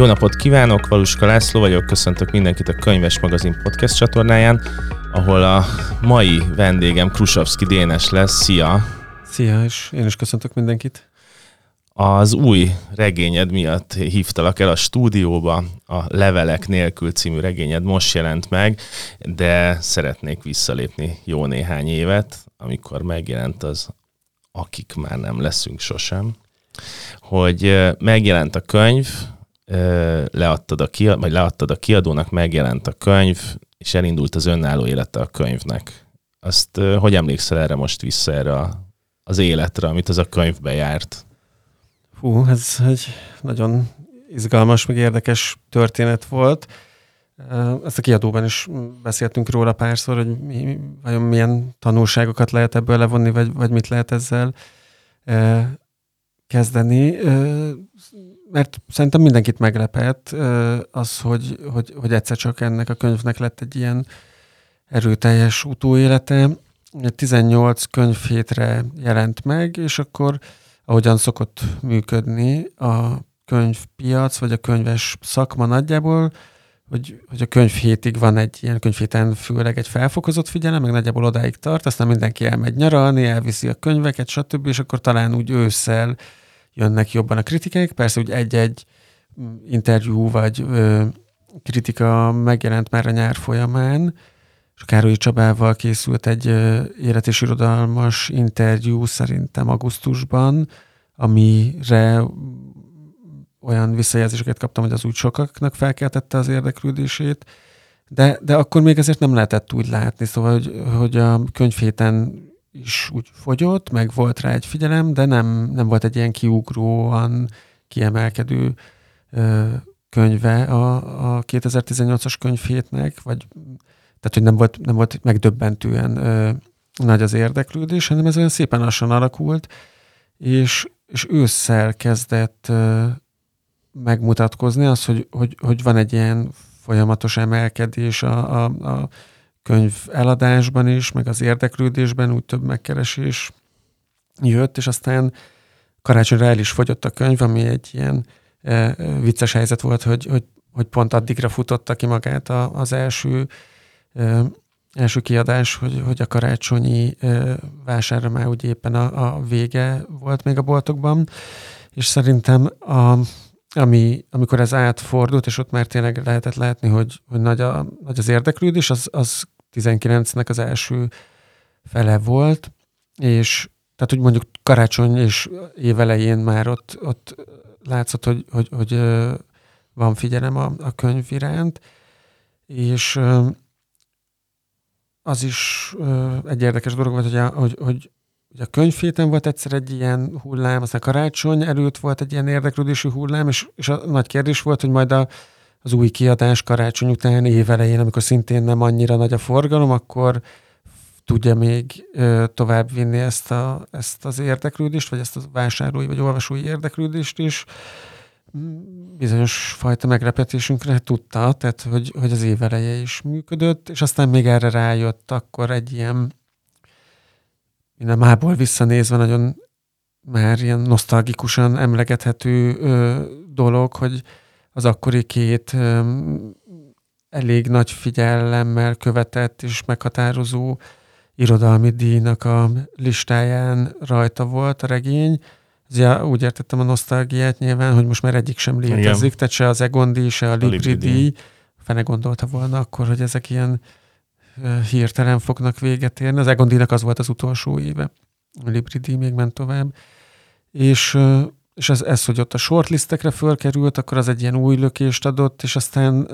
Jó napot kívánok, Valuska László vagyok, köszöntök mindenkit a Könyves Magazin podcast csatornáján, ahol a mai vendégem Krusovski Dénes lesz. Szia! Szia, és én is köszöntök mindenkit. Az új regényed miatt hívtalak el a stúdióba, a Levelek nélkül című regényed most jelent meg, de szeretnék visszalépni jó néhány évet, amikor megjelent az Akik már nem leszünk sosem, hogy megjelent a könyv, leadtad a, kiad, vagy leadtad a kiadónak, megjelent a könyv, és elindult az önálló élete a könyvnek. Azt hogy emlékszel erre most vissza, erre az életre, amit az a könyvbe járt? Hú, ez egy nagyon izgalmas, meg érdekes történet volt. Ezt a kiadóban is beszéltünk róla párszor, hogy mi, vajon milyen tanulságokat lehet ebből levonni, vagy, vagy mit lehet ezzel kezdeni mert szerintem mindenkit meglepett az, hogy, hogy, hogy egyszer csak ennek a könyvnek lett egy ilyen erőteljes utóélete. 18 könyvhétre jelent meg, és akkor ahogyan szokott működni a könyvpiac, vagy a könyves szakma nagyjából, hogy, hogy a könyv hétig van egy ilyen könyvhéten főleg egy felfokozott figyelem, meg nagyjából odáig tart, aztán mindenki elmegy nyaralni, elviszi a könyveket, stb., és akkor talán úgy ősszel jönnek jobban a kritikák. Persze, hogy egy-egy interjú vagy ö, kritika megjelent már a nyár folyamán, és Károlyi Csabával készült egy ö, élet és irodalmas interjú szerintem augusztusban, amire olyan visszajelzéseket kaptam, hogy az úgy sokaknak felkeltette az érdeklődését, de, de akkor még ezért nem lehetett úgy látni, szóval, hogy, hogy a könyvhéten is úgy fogyott, meg volt rá egy figyelem, de nem, nem volt egy ilyen kiugróan kiemelkedő ö, könyve a, a 2018-as könyvhétnek, vagy tehát, hogy nem volt, nem volt megdöbbentően ö, nagy az érdeklődés, hanem ez olyan szépen lassan alakult, és, és ősszel kezdett ö, megmutatkozni az, hogy, hogy, hogy van egy ilyen folyamatos emelkedés a, a, a könyv eladásban is, meg az érdeklődésben úgy több megkeresés jött, és aztán karácsonyra el is fogyott a könyv, ami egy ilyen e, vicces helyzet volt, hogy, hogy, hogy pont addigra futotta ki magát a, az első e, első kiadás, hogy, hogy a karácsonyi e, vásárra már úgy éppen a, a vége volt még a boltokban, és szerintem a, ami, amikor ez átfordult, és ott már tényleg lehetett látni, hogy, hogy nagy, a, nagy az érdeklődés, az, az 19-nek az első fele volt, és tehát úgy mondjuk karácsony és évelején már ott, ott látszott, hogy, hogy, hogy van figyelem a, a könyv iránt, és az is egy érdekes dolog volt, hogy, hogy, hogy Ugye a könyvhéten volt egyszer egy ilyen hullám, aztán karácsony előtt volt egy ilyen érdeklődési hullám, és, és a nagy kérdés volt, hogy majd a, az új kiadás karácsony után évelején, amikor szintén nem annyira nagy a forgalom, akkor tudja még ö, tovább vinni ezt, a, ezt az érdeklődést, vagy ezt a vásárlói vagy olvasói érdeklődést is. Bizonyos fajta meglepetésünkre tudta, tehát hogy, hogy az éveleje is működött, és aztán még erre rájött akkor egy ilyen minden mából visszanézve nagyon már ilyen nosztalgikusan emlegethető ö, dolog, hogy az akkori két ö, elég nagy figyelemmel követett és meghatározó irodalmi díjnak a listáján rajta volt a regény. Ja, úgy értettem a nosztalgiát nyilván, hogy most már egyik sem létezik, Igen. tehát se az Egondi, se a Libri díj. Fene gondolta volna akkor, hogy ezek ilyen hirtelen fognak véget érni. Az Egondinak az volt az utolsó éve. A Libridi még ment tovább. És, és ez, ez, hogy ott a shortlistekre fölkerült, akkor az egy ilyen új lökést adott, és aztán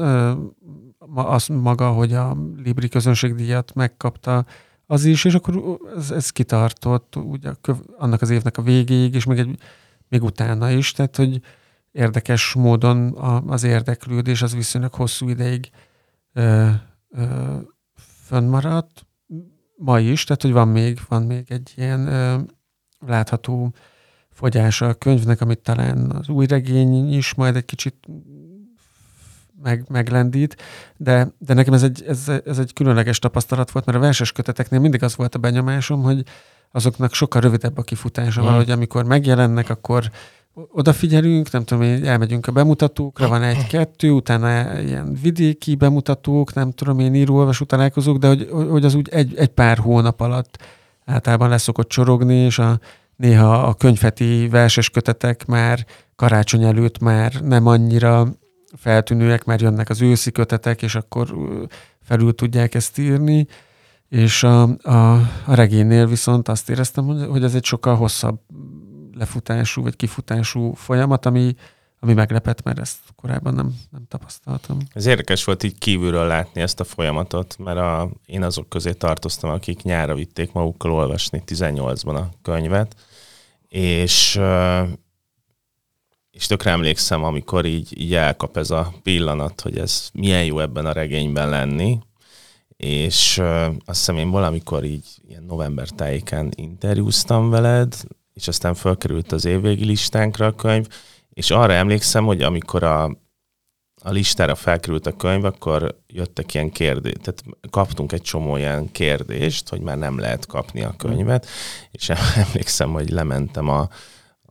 az maga, hogy a Libri közönségdíjat megkapta, az is, és akkor ez, ez kitartott ugye, annak az évnek a végéig, és még, egy, még utána is, tehát hogy érdekes módon az érdeklődés az viszonylag hosszú ideig ö, ö, fönnmaradt, ma is, tehát hogy van még, van még egy ilyen ö, látható fogyása a könyvnek, amit talán az új regény is majd egy kicsit meg, meglendít, de, de nekem ez egy, ez, ez egy különleges tapasztalat volt, mert a verses köteteknél mindig az volt a benyomásom, hogy azoknak sokkal rövidebb a kifutása, mm. valahogy amikor megjelennek, akkor odafigyelünk, nem tudom, én elmegyünk a bemutatókra, van egy-kettő, utána ilyen vidéki bemutatók, nem tudom én író-olvasó találkozók, de hogy, hogy az úgy egy, egy pár hónap alatt általában leszokott csorogni, és a, néha a könyveti verses kötetek már karácsony előtt már nem annyira feltűnőek, mert jönnek az őszi kötetek, és akkor felül tudják ezt írni, és a, a, a regénynél viszont azt éreztem, hogy, ez egy sokkal hosszabb lefutású vagy kifutású folyamat, ami, ami meglepett, mert ezt korábban nem, nem tapasztaltam. Ez érdekes volt így kívülről látni ezt a folyamatot, mert a, én azok közé tartoztam, akik nyára vitték magukkal olvasni 18-ban a könyvet, és és tökre emlékszem, amikor így, így elkap ez a pillanat, hogy ez milyen jó ebben a regényben lenni, és azt hiszem én valamikor így ilyen november tájékán interjúztam veled, és aztán felkerült az évvégi listánkra a könyv, és arra emlékszem, hogy amikor a, a listára felkerült a könyv, akkor jöttek ilyen kérdések, tehát kaptunk egy csomó ilyen kérdést, hogy már nem lehet kapni a könyvet, és emlékszem, hogy lementem a,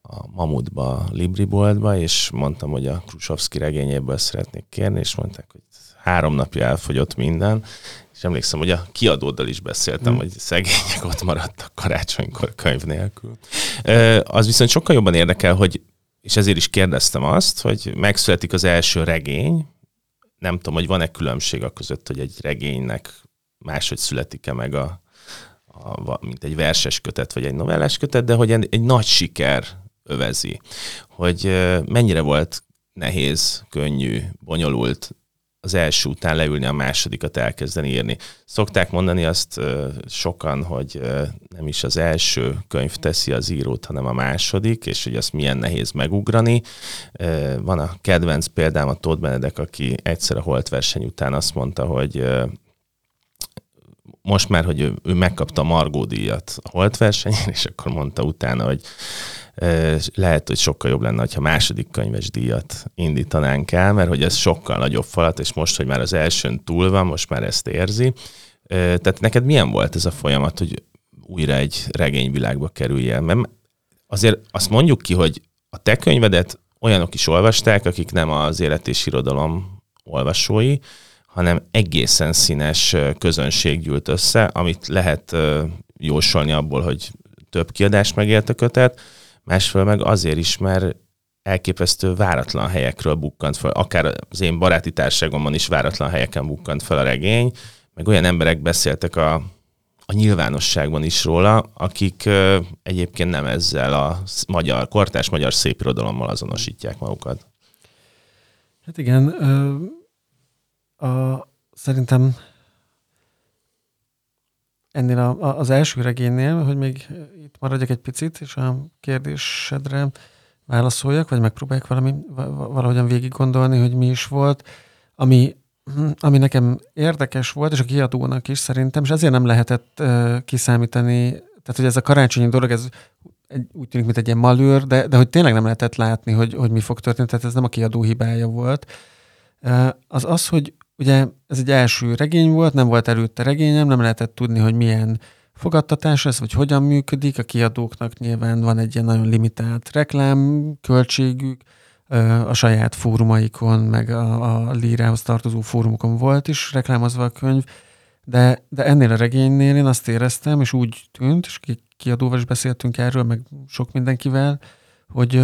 a Mamutba, a Libriboltba, és mondtam, hogy a Krusovszki regényéből szeretnék kérni, és mondták, hogy három napja elfogyott minden, és emlékszem, hogy a kiadóddal is beszéltem, mm. hogy szegények ott maradtak karácsonykor könyv nélkül. Az viszont sokkal jobban érdekel, hogy, és ezért is kérdeztem azt, hogy megszületik az első regény, nem tudom, hogy van-e különbség a között, hogy egy regénynek máshogy születik-e meg a, a, mint egy verses kötet, vagy egy novellás kötet, de hogy egy, egy nagy siker övezi. Hogy mennyire volt nehéz, könnyű, bonyolult az első után leülni a másodikat elkezdeni írni. Szokták mondani azt sokan, hogy nem is az első könyv teszi az írót, hanem a második, és hogy azt milyen nehéz megugrani. Van a kedvenc példám a Tóth Benedek, aki egyszer a Holt verseny után azt mondta, hogy most már, hogy ő, ő megkapta a Margó díjat a Holt versenyen, és akkor mondta utána, hogy lehet, hogy sokkal jobb lenne, ha második könyves díjat indítanánk el, mert hogy ez sokkal nagyobb falat, és most, hogy már az elsőn túl van, most már ezt érzi. Tehát neked milyen volt ez a folyamat, hogy újra egy regényvilágba kerüljél? Mert azért azt mondjuk ki, hogy a te könyvedet olyanok is olvasták, akik nem az élet és irodalom olvasói, hanem egészen színes közönség gyűlt össze, amit lehet jósolni abból, hogy több kiadást megélt a kötet, másfél meg azért is, mert elképesztő váratlan helyekről bukkant fel, akár az én baráti társágomban is váratlan helyeken bukkant fel a regény, meg olyan emberek beszéltek a, a nyilvánosságban is róla, akik ö, egyébként nem ezzel a magyar, kortás magyar szépirodalommal azonosítják magukat. Hát igen, ö, a, szerintem ennél a, az első regénynél, hogy még itt maradjak egy picit, és a kérdésedre válaszoljak, vagy megpróbálják valami, valahogyan végig gondolni, hogy mi is volt, ami, ami nekem érdekes volt, és a kiadónak is szerintem, és ezért nem lehetett uh, kiszámítani, tehát hogy ez a karácsonyi dolog, ez egy, úgy tűnik, mint egy ilyen malőr, de, de hogy tényleg nem lehetett látni, hogy, hogy mi fog történni, tehát ez nem a kiadó hibája volt. Uh, az az, hogy Ugye ez egy első regény volt, nem volt előtte regényem, nem lehetett tudni, hogy milyen fogadtatás lesz, vagy hogyan működik. A kiadóknak nyilván van egy ilyen nagyon limitált reklám költségük, a saját fórumaikon, meg a, a lírához tartozó fórumokon volt is reklámozva a könyv, de, de ennél a regénynél én azt éreztem, és úgy tűnt, és kiadóval is beszéltünk erről, meg sok mindenkivel, hogy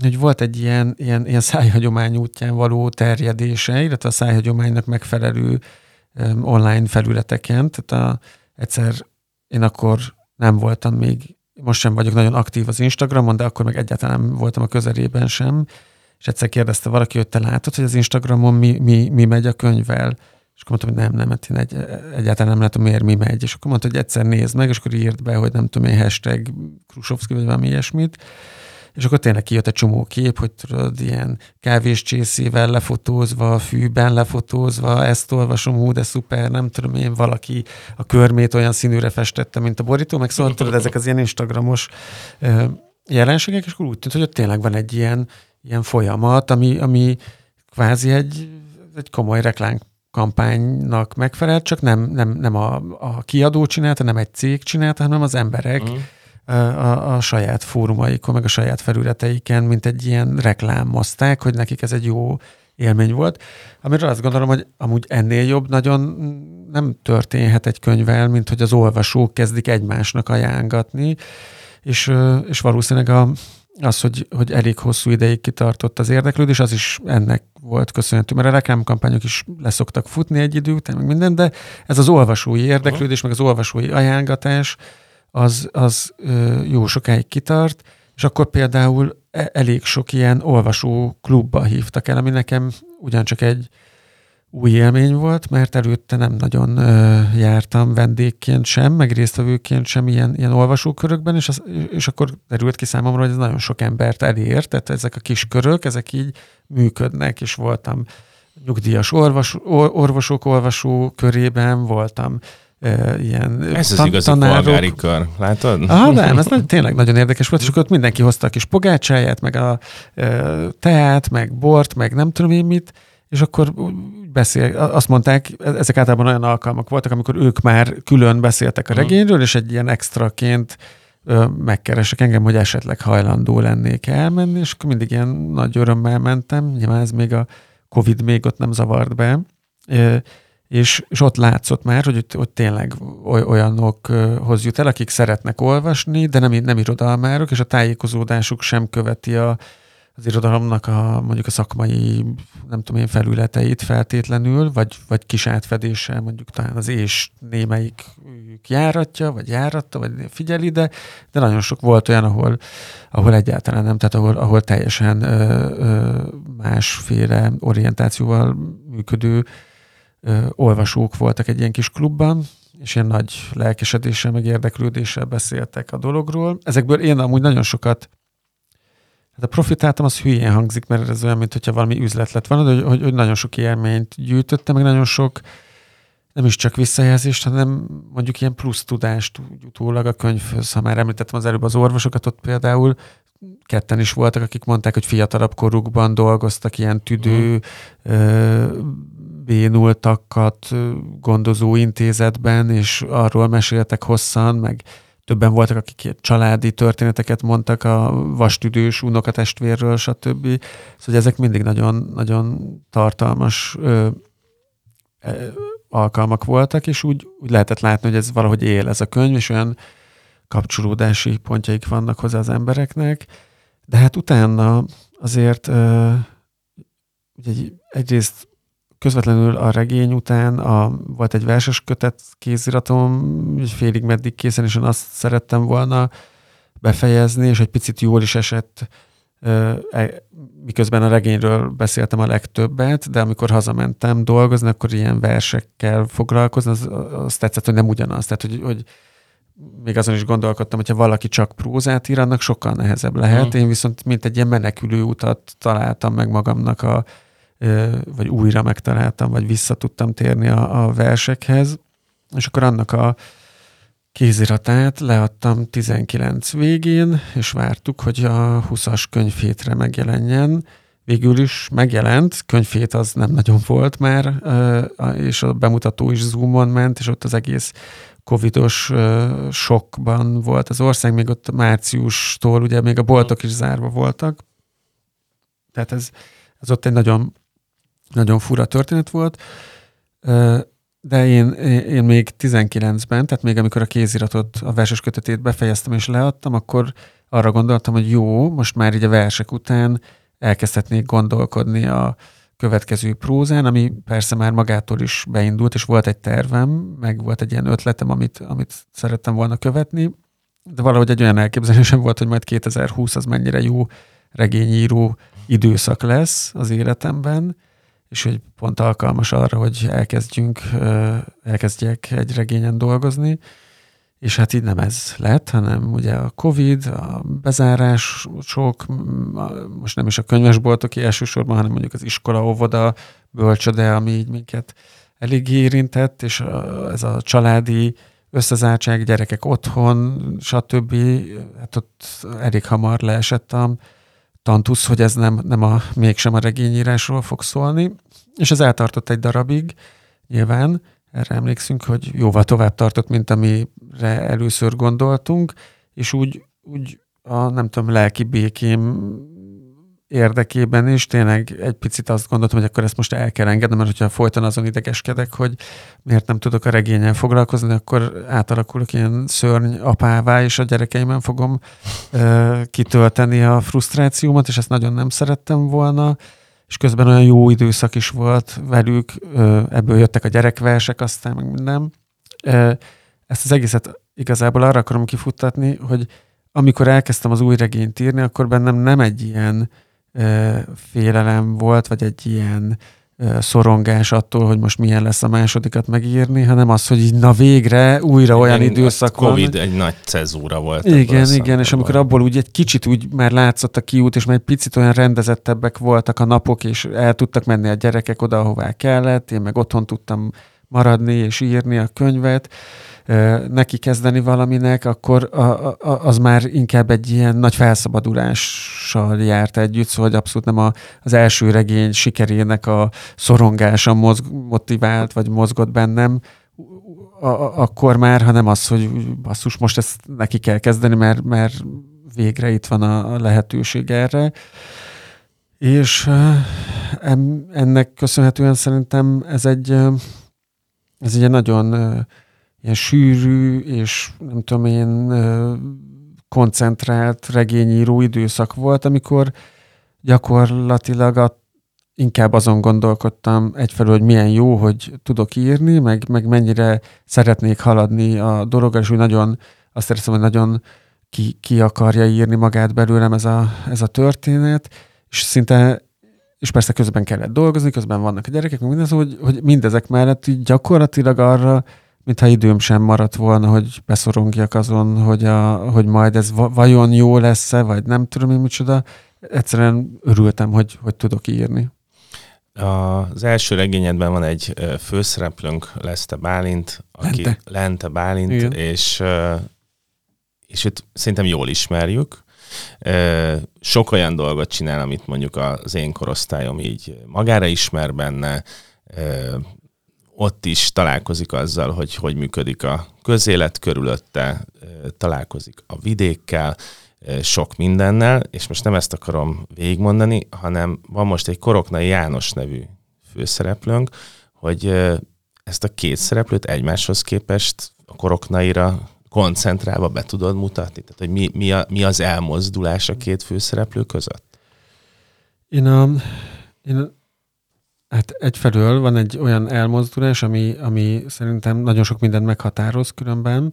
hogy volt egy ilyen, ilyen, ilyen szájhagyomány útján való terjedése, illetve a szájhagyománynak megfelelő online felületeken. Tehát a, egyszer én akkor nem voltam még, most sem vagyok nagyon aktív az Instagramon, de akkor meg egyáltalán nem voltam a közelében sem, és egyszer kérdezte valaki, hogy te látod, hogy az Instagramon mi, mi, mi megy a könyvvel, és akkor mondtam, hogy nem, nem, hát én egy, egyáltalán nem látom, miért mi megy. És akkor mondta, hogy egyszer nézd meg, és akkor írt be, hogy nem tudom én, hashtag Krusovszki, vagy valami ilyesmit és akkor tényleg kijött egy csomó kép, hogy tudod, ilyen csészével lefotózva, fűben lefotózva, ezt olvasom, hú, de szuper, nem tudom én, valaki a körmét olyan színűre festette, mint a borító, meg szóval tudod, ezek az ilyen instagramos jelenségek, és akkor úgy tűnt, hogy ott tényleg van egy ilyen, ilyen folyamat, ami, ami kvázi egy, egy komoly reklám kampánynak megfelelt, csak nem, nem, nem a, a kiadó csinálta, nem egy cég csinálta, hanem az emberek mm a, a saját fórumaikon, meg a saját felületeiken, mint egy ilyen reklámozták, hogy nekik ez egy jó élmény volt. Amiről azt gondolom, hogy amúgy ennél jobb nagyon nem történhet egy könyvvel, mint hogy az olvasók kezdik egymásnak ajángatni, és, és valószínűleg a, az, hogy, hogy elég hosszú ideig kitartott az érdeklődés, az is ennek volt köszönhető, mert a reklámkampányok is leszoktak futni egy idő után, meg minden, de ez az olvasói érdeklődés, meg az olvasói ajángatás, az, az jó sokáig kitart, és akkor például e, elég sok ilyen olvasó klubba hívtak el, ami nekem ugyancsak egy új élmény volt, mert előtte nem nagyon ö, jártam vendégként sem, meg résztvevőként sem ilyen, ilyen olvasókörökben, és, az, és akkor derült ki számomra, hogy ez nagyon sok embert elér, tehát ezek a kis körök, ezek így működnek, és voltam nyugdíjas orvos, or, orvosok olvasó körében, voltam ilyen Ez az igazi tanárok. polgári kör, látod? Ah, nem, ez tényleg nagyon érdekes volt, és akkor ott mindenki hozta a kis pogácsáját, meg a e, teát, meg bort, meg nem tudom én mit, és akkor beszél, azt mondták, ezek általában olyan alkalmak voltak, amikor ők már külön beszéltek a mhm. regényről, és egy ilyen extraként megkeresek engem, hogy esetleg hajlandó lennék elmenni, és akkor mindig ilyen nagy örömmel mentem, nyilván ez még a Covid még ott nem zavart be, és, és ott látszott már, hogy, hogy tényleg olyanokhoz jut el, akik szeretnek olvasni, de nem, nem irodalmárok, és a tájékozódásuk sem követi a, az irodalomnak a mondjuk a szakmai, nem tudom én, felületeit feltétlenül, vagy, vagy kis átfedéssel mondjuk talán az és némelyik járatja, vagy járatta, vagy figyeli, de, de nagyon sok volt olyan, ahol, ahol egyáltalán nem, tehát ahol, ahol teljesen ö, ö, másféle orientációval működő ö, olvasók voltak egy ilyen kis klubban, és ilyen nagy lelkesedéssel, meg érdeklődéssel beszéltek a dologról. Ezekből én amúgy nagyon sokat Hát a profitáltam, az hülyén hangzik, mert ez olyan, mintha valami üzlet lett volna, de hogy, hogy nagyon sok élményt gyűjtöttem, meg nagyon sok nem is csak visszajelzést, hanem mondjuk ilyen plusz tudást utólag a könyvhöz. Ha már említettem az előbb az orvosokat, ott például ketten is voltak, akik mondták, hogy fiatalabb korukban dolgoztak ilyen tüdő, mm. Bénultakat gondozó intézetben, és arról meséltek hosszan, meg többen voltak, akik családi történeteket mondtak a vastüdős unokatestvérről, stb. Szóval ezek mindig nagyon, nagyon tartalmas ö, ö, alkalmak voltak, és úgy, úgy lehetett látni, hogy ez valahogy él ez a könyv, és olyan kapcsolódási pontjaik vannak hozzá az embereknek. De hát utána azért ö, ugye egyrészt közvetlenül a regény után a, volt egy verses kötet kéziratom, egy félig meddig készen, és én azt szerettem volna befejezni, és egy picit jól is esett, e, miközben a regényről beszéltem a legtöbbet, de amikor hazamentem dolgozni, akkor ilyen versekkel foglalkozni, az, az tetszett, hogy nem ugyanaz. Tehát, hogy, hogy még azon is gondolkodtam, hogyha valaki csak prózát ír, annak sokkal nehezebb lehet. Mm. Én viszont mint egy ilyen menekülő utat találtam meg magamnak a, vagy újra megtaláltam, vagy vissza tudtam térni a, a versekhez, és akkor annak a kéziratát leadtam 19 végén, és vártuk, hogy a 20-as könyvhétre megjelenjen. Végül is megjelent, könyvhét az nem nagyon volt már, és a bemutató is Zoomon ment, és ott az egész covidos sokban volt az ország, még ott márciustól ugye még a boltok is zárva voltak. Tehát ez, ez ott egy nagyon nagyon fura történet volt, de én, én még 19-ben, tehát még amikor a kéziratot, a verses kötetét befejeztem és leadtam, akkor arra gondoltam, hogy jó, most már így a versek után elkezdhetnék gondolkodni a következő prózán, ami persze már magától is beindult, és volt egy tervem, meg volt egy ilyen ötletem, amit, amit szerettem volna követni, de valahogy egy olyan elképzelésem volt, hogy majd 2020 az mennyire jó regényíró időszak lesz az életemben, és hogy pont alkalmas arra, hogy elkezdjünk, elkezdjek egy regényen dolgozni, és hát így nem ez lett, hanem ugye a Covid, a bezárások, most nem is a könyvesboltoké elsősorban, hanem mondjuk az iskola, óvoda, bölcsöde, ami így minket elég érintett, és ez a családi összezártság, gyerekek otthon, stb. Hát ott elég hamar leesett a, tantusz, hogy ez nem, nem a, mégsem a regényírásról fog szólni, és ez eltartott egy darabig, nyilván, erre emlékszünk, hogy jóval tovább tartott, mint amire először gondoltunk, és úgy, úgy a nem tudom, lelki békém érdekében is tényleg egy picit azt gondoltam, hogy akkor ezt most el kell engednem, mert hogyha folyton azon idegeskedek, hogy miért nem tudok a regényen foglalkozni, akkor átalakulok ilyen szörny apává, és a gyerekeimen fogom ö, kitölteni a frusztrációmat, és ezt nagyon nem szerettem volna és közben olyan jó időszak is volt velük, ebből jöttek a gyerekversek, aztán meg minden. Ezt az egészet igazából arra akarom kifuttatni, hogy amikor elkezdtem az új regényt írni, akkor bennem nem egy ilyen félelem volt, vagy egy ilyen szorongás attól, hogy most milyen lesz a másodikat megírni, hanem az, hogy így na végre újra olyan Én időszak van. Covid egy nagy cezúra volt. Igen, igen, és amikor abból úgy egy kicsit úgy már látszott a kiút, és már egy picit olyan rendezettebbek voltak a napok, és el tudtak menni a gyerekek oda, ahová kellett, én meg otthon tudtam maradni és írni a könyvet, neki kezdeni valaminek, akkor a, a, az már inkább egy ilyen nagy felszabadulással járt együtt, szóval hogy abszolút nem a, az első regény sikerének a szorongása mozg, motivált, vagy mozgott bennem, a, a, akkor már, hanem az, hogy basszus, most ezt neki kell kezdeni, mert, mert végre itt van a, a lehetőség erre. És ennek köszönhetően szerintem ez egy, ez egy nagyon ilyen sűrű és nem tudom én koncentrált regényíró időszak volt, amikor gyakorlatilag a, inkább azon gondolkodtam egyfelől, hogy milyen jó, hogy tudok írni, meg, meg mennyire szeretnék haladni a dologgal, és úgy nagyon azt éreztem, hogy nagyon ki, ki akarja írni magát belőlem ez a, ez a történet, és szinte és persze közben kellett dolgozni, közben vannak a gyerekek, mindez, hogy, hogy mindezek mellett így gyakorlatilag arra mintha időm sem maradt volna, hogy beszorongjak azon, hogy, a, hogy majd ez vajon jó lesz-e, vagy nem tudom én micsoda. Egyszerűen örültem, hogy, hogy tudok írni. Az első regényedben van egy főszereplőnk, Leszte Bálint, aki Lente, Lente Bálint, Igen. és, és őt szerintem jól ismerjük. Sok olyan dolgot csinál, amit mondjuk az én korosztályom így magára ismer benne, ott is találkozik azzal, hogy hogy működik a közélet körülötte, találkozik a vidékkel, sok mindennel, és most nem ezt akarom végigmondani, hanem van most egy Koroknai János nevű főszereplőnk, hogy ezt a két szereplőt egymáshoz képest a Koroknaira koncentrálva be tudod mutatni? Tehát, hogy mi, mi, a, mi az elmozdulás a két főszereplő között? Én, a, én Hát egyfelől van egy olyan elmozdulás, ami, ami szerintem nagyon sok mindent meghatároz különben.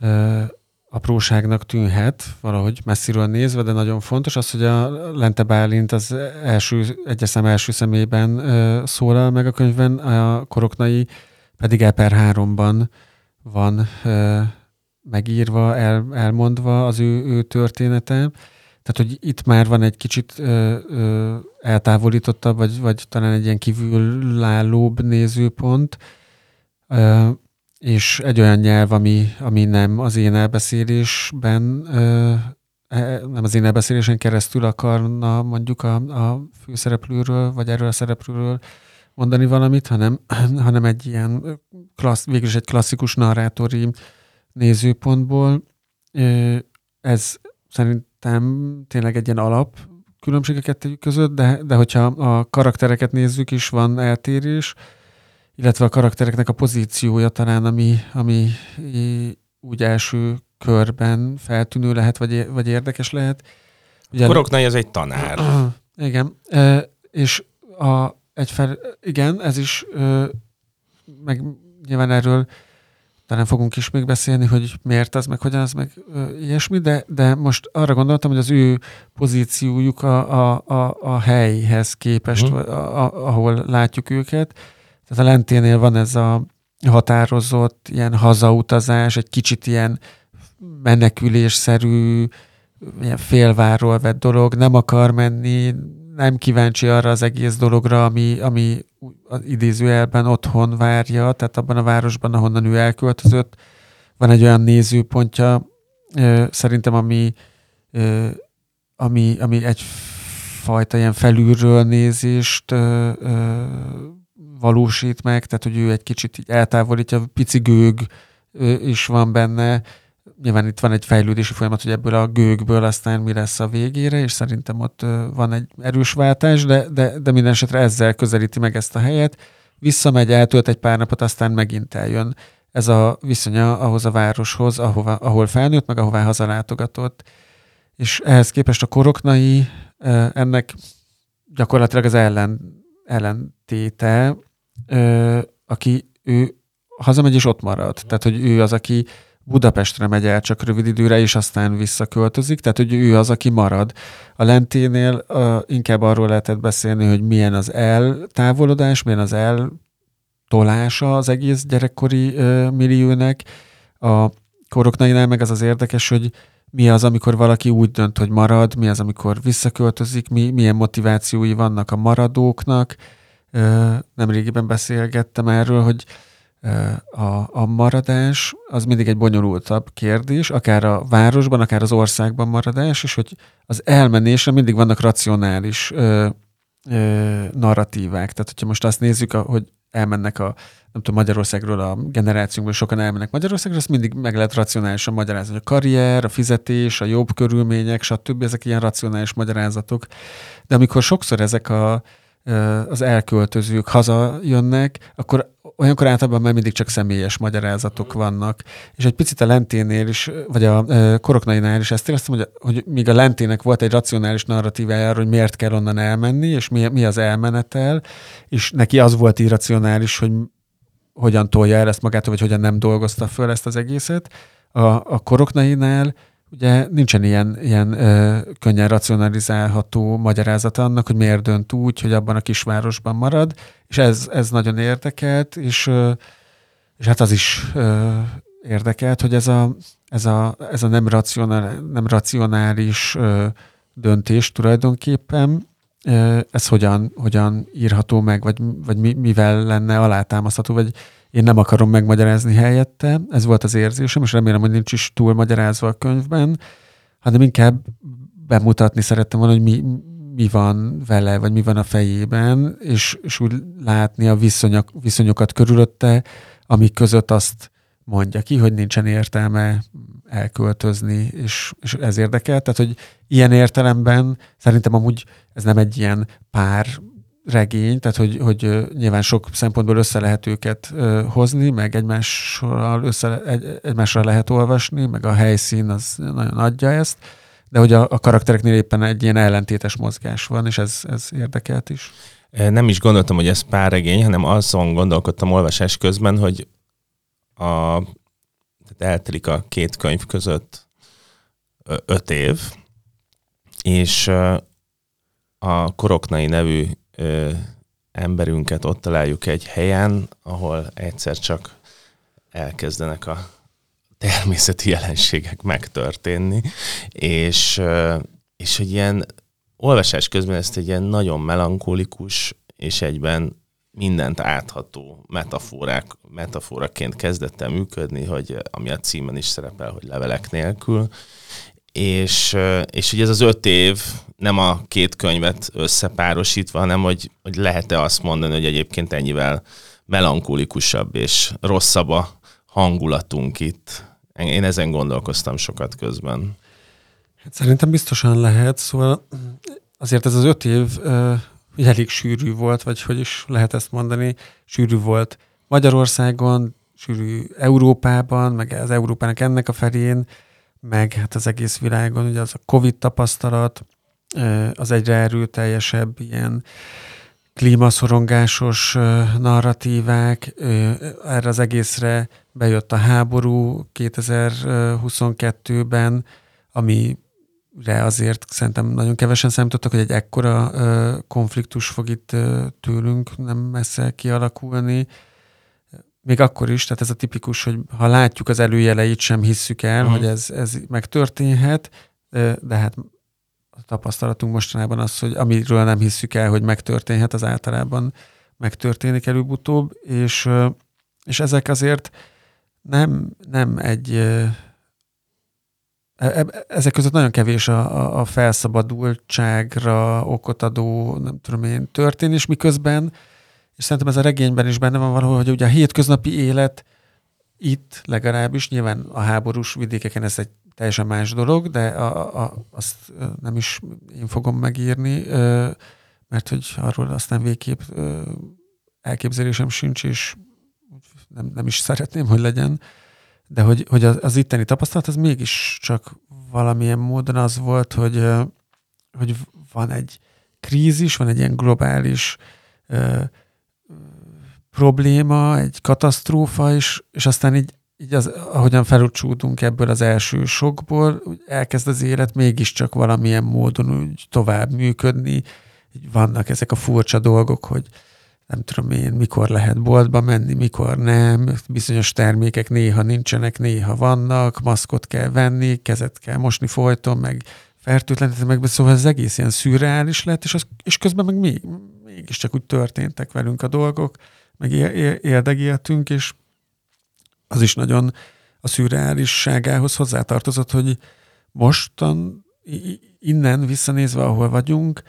Ö, apróságnak tűnhet valahogy messziről nézve, de nagyon fontos az, hogy a Lente Bálint az első, egyeszem első személyben ö, szólal meg a könyvben, a Koroknai pedig Eper 3-ban van ö, megírva, el, elmondva az ő, ő története. Tehát, hogy itt már van egy kicsit ö, ö, eltávolítottabb, vagy, vagy talán egy ilyen kívülállóbb nézőpont, ö, és egy olyan nyelv, ami, ami nem az én elbeszélésben, ö, e, nem az én elbeszélésen keresztül akarna mondjuk a, a főszereplőről, vagy erről a szereplőről mondani valamit, hanem, hanem egy ilyen klassz, végül is egy klasszikus narrátori nézőpontból. Ez szerint szerintem tényleg egy ilyen alap különbség a kettő között, de, de hogyha a karaktereket nézzük is, van eltérés, illetve a karaktereknek a pozíciója talán, ami, ami úgy első körben feltűnő lehet, vagy, vagy érdekes lehet. Ugye, Koroknai ez egy tanár. Igen, és a, egyfel, igen, ez is, meg nyilván erről talán fogunk is még beszélni, hogy miért az, meg hogyan az, meg ö, ilyesmi, de, de most arra gondoltam, hogy az ő pozíciójuk a, a, a, a helyhez képest, uh-huh. a, a, ahol látjuk őket. Tehát a lenténél van ez a határozott ilyen hazautazás, egy kicsit ilyen menekülésszerű, ilyen félvárról vett dolog, nem akar menni, nem kíváncsi arra az egész dologra, ami, ami az idézőjelben otthon várja, tehát abban a városban, ahonnan ő elköltözött. Van egy olyan nézőpontja, szerintem, ami, ami, ami egyfajta ilyen felülről nézést valósít meg, tehát hogy ő egy kicsit így eltávolítja, pici gőg is van benne, nyilván itt van egy fejlődési folyamat, hogy ebből a gőgből aztán mi lesz a végére, és szerintem ott van egy erős váltás, de, de, de minden esetre ezzel közelíti meg ezt a helyet. Visszamegy, eltölt egy pár napot, aztán megint eljön. Ez a viszonya ahhoz a városhoz, ahova, ahol felnőtt, meg ahová hazalátogatott. És ehhez képest a koroknai ennek gyakorlatilag az ellen, ellentéte, aki ő hazamegy és ott marad. Tehát, hogy ő az, aki Budapestre megy el csak rövid időre, és aztán visszaköltözik, tehát hogy ő az, aki marad. A lenténél uh, inkább arról lehetett beszélni, hogy milyen az eltávolodás, milyen az eltolása az egész gyerekkori uh, milliónek. A koroknainál meg az az érdekes, hogy mi az, amikor valaki úgy dönt, hogy marad, mi az, amikor visszaköltözik, mi, milyen motivációi vannak a maradóknak. Uh, nemrégiben beszélgettem erről, hogy a, a maradás az mindig egy bonyolultabb kérdés, akár a városban, akár az országban maradás, és hogy az elmenésre mindig vannak racionális ö, ö, narratívák. Tehát, hogyha most azt nézzük, hogy elmennek a nem tudom, Magyarországról a generációnkból sokan elmennek Magyarországra, azt mindig meg lehet racionálisan magyarázni. A karrier, a fizetés, a jobb körülmények, stb. ezek ilyen racionális magyarázatok. De amikor sokszor ezek a, az elköltözők hazajönnek, akkor olyankor általában már mindig csak személyes magyarázatok vannak. És egy picit a lenténél is, vagy a koroknainál is ezt éreztem, hogy, hogy míg a lentének volt egy racionális narratívája arról, hogy miért kell onnan elmenni, és mi, mi az elmenetel, és neki az volt irracionális, hogy hogyan tolja el ezt magától, vagy hogyan nem dolgozta föl ezt az egészet. A, a koroknainál ugye nincsen ilyen, ilyen ö, könnyen racionalizálható magyarázata annak, hogy miért dönt úgy, hogy abban a kisvárosban marad, és ez, ez nagyon érdekelt, és, ö, és hát az is ö, érdekelt, hogy ez a, ez a, ez a nem, racionál, nem racionális ö, döntés tulajdonképpen, ö, ez hogyan, hogyan írható meg, vagy, vagy mi, mivel lenne alátámasztható, vagy én nem akarom megmagyarázni helyette, ez volt az érzésem, és remélem, hogy nincs is túl magyarázva a könyvben, hanem inkább bemutatni szerettem volna, hogy mi, mi van vele, vagy mi van a fejében, és, és úgy látni a viszonyok, viszonyokat körülötte, amik között azt mondja ki, hogy nincsen értelme elköltözni, és, és ez érdekel. Tehát, hogy ilyen értelemben szerintem amúgy ez nem egy ilyen pár regény, tehát hogy, hogy nyilván sok szempontból össze lehet őket hozni, meg egymással, össze, egy, egymásra lehet olvasni, meg a helyszín az nagyon adja ezt, de hogy a, a karaktereknél éppen egy ilyen ellentétes mozgás van, és ez, ez érdekelt is. Nem is gondoltam, hogy ez pár regény, hanem azon gondolkodtam olvasás közben, hogy a, tehát eltelik a két könyv között öt év, és a Koroknai nevű ö, emberünket ott találjuk egy helyen, ahol egyszer csak elkezdenek a természeti jelenségek megtörténni, és, és hogy ilyen olvasás közben ezt egy ilyen nagyon melankolikus és egyben mindent átható metaforák, metaforaként kezdett el működni, hogy ami a címen is szerepel, hogy levelek nélkül, és, és hogy ez az öt év nem a két könyvet összepárosítva, hanem hogy, hogy lehet-e azt mondani, hogy egyébként ennyivel melankolikusabb és rosszabb a hangulatunk itt. Én ezen gondolkoztam sokat közben. Hát szerintem biztosan lehet, szóval azért ez az öt év uh, elég sűrű volt, vagy hogy is lehet ezt mondani, sűrű volt Magyarországon, sűrű Európában, meg az Európának ennek a felén, meg hát az egész világon, ugye az a Covid tapasztalat, az egyre erőteljesebb ilyen klímaszorongásos narratívák, erre az egészre bejött a háború 2022-ben, amire azért szerintem nagyon kevesen számítottak, hogy egy ekkora konfliktus fog itt tőlünk nem messze kialakulni. Még akkor is, tehát ez a tipikus, hogy ha látjuk az előjeleit, sem hisszük el, uh-huh. hogy ez, ez megtörténhet, de hát tapasztalatunk mostanában az, hogy amiről nem hisszük el, hogy megtörténhet, az általában megtörténik előbb-utóbb, és, és ezek azért nem, nem egy e, e, ezek között nagyon kevés a, a felszabadultságra okot adó, nem tudom én, történés, miközben, és szerintem ez a regényben is benne van valahol, hogy ugye a hétköznapi élet itt legalábbis, nyilván a háborús vidékeken ez egy teljesen más dolog, de a, a, azt nem is én fogom megírni, mert hogy arról aztán végképp elképzelésem sincs, és nem, nem is szeretném, hogy legyen, de hogy, hogy az, az itteni tapasztalat az mégis csak valamilyen módon az volt, hogy, hogy van egy krízis, van egy ilyen globális probléma, egy katasztrófa, és, és aztán így, így az, ahogyan felúcsúdunk ebből az első sokból, elkezd az élet mégiscsak valamilyen módon úgy tovább működni. Így vannak ezek a furcsa dolgok, hogy nem tudom én, mikor lehet boltba menni, mikor nem, bizonyos termékek néha nincsenek, néha vannak, maszkot kell venni, kezet kell mosni folyton, meg fertőtleníteni meg, szóval ez egész ilyen szürreális lett, és, az, és közben meg mi, mégiscsak úgy történtek velünk a dolgok, meg érdegéltünk, és az is nagyon a szürreálisságához hozzátartozott, hogy mostan innen visszanézve, ahol vagyunk,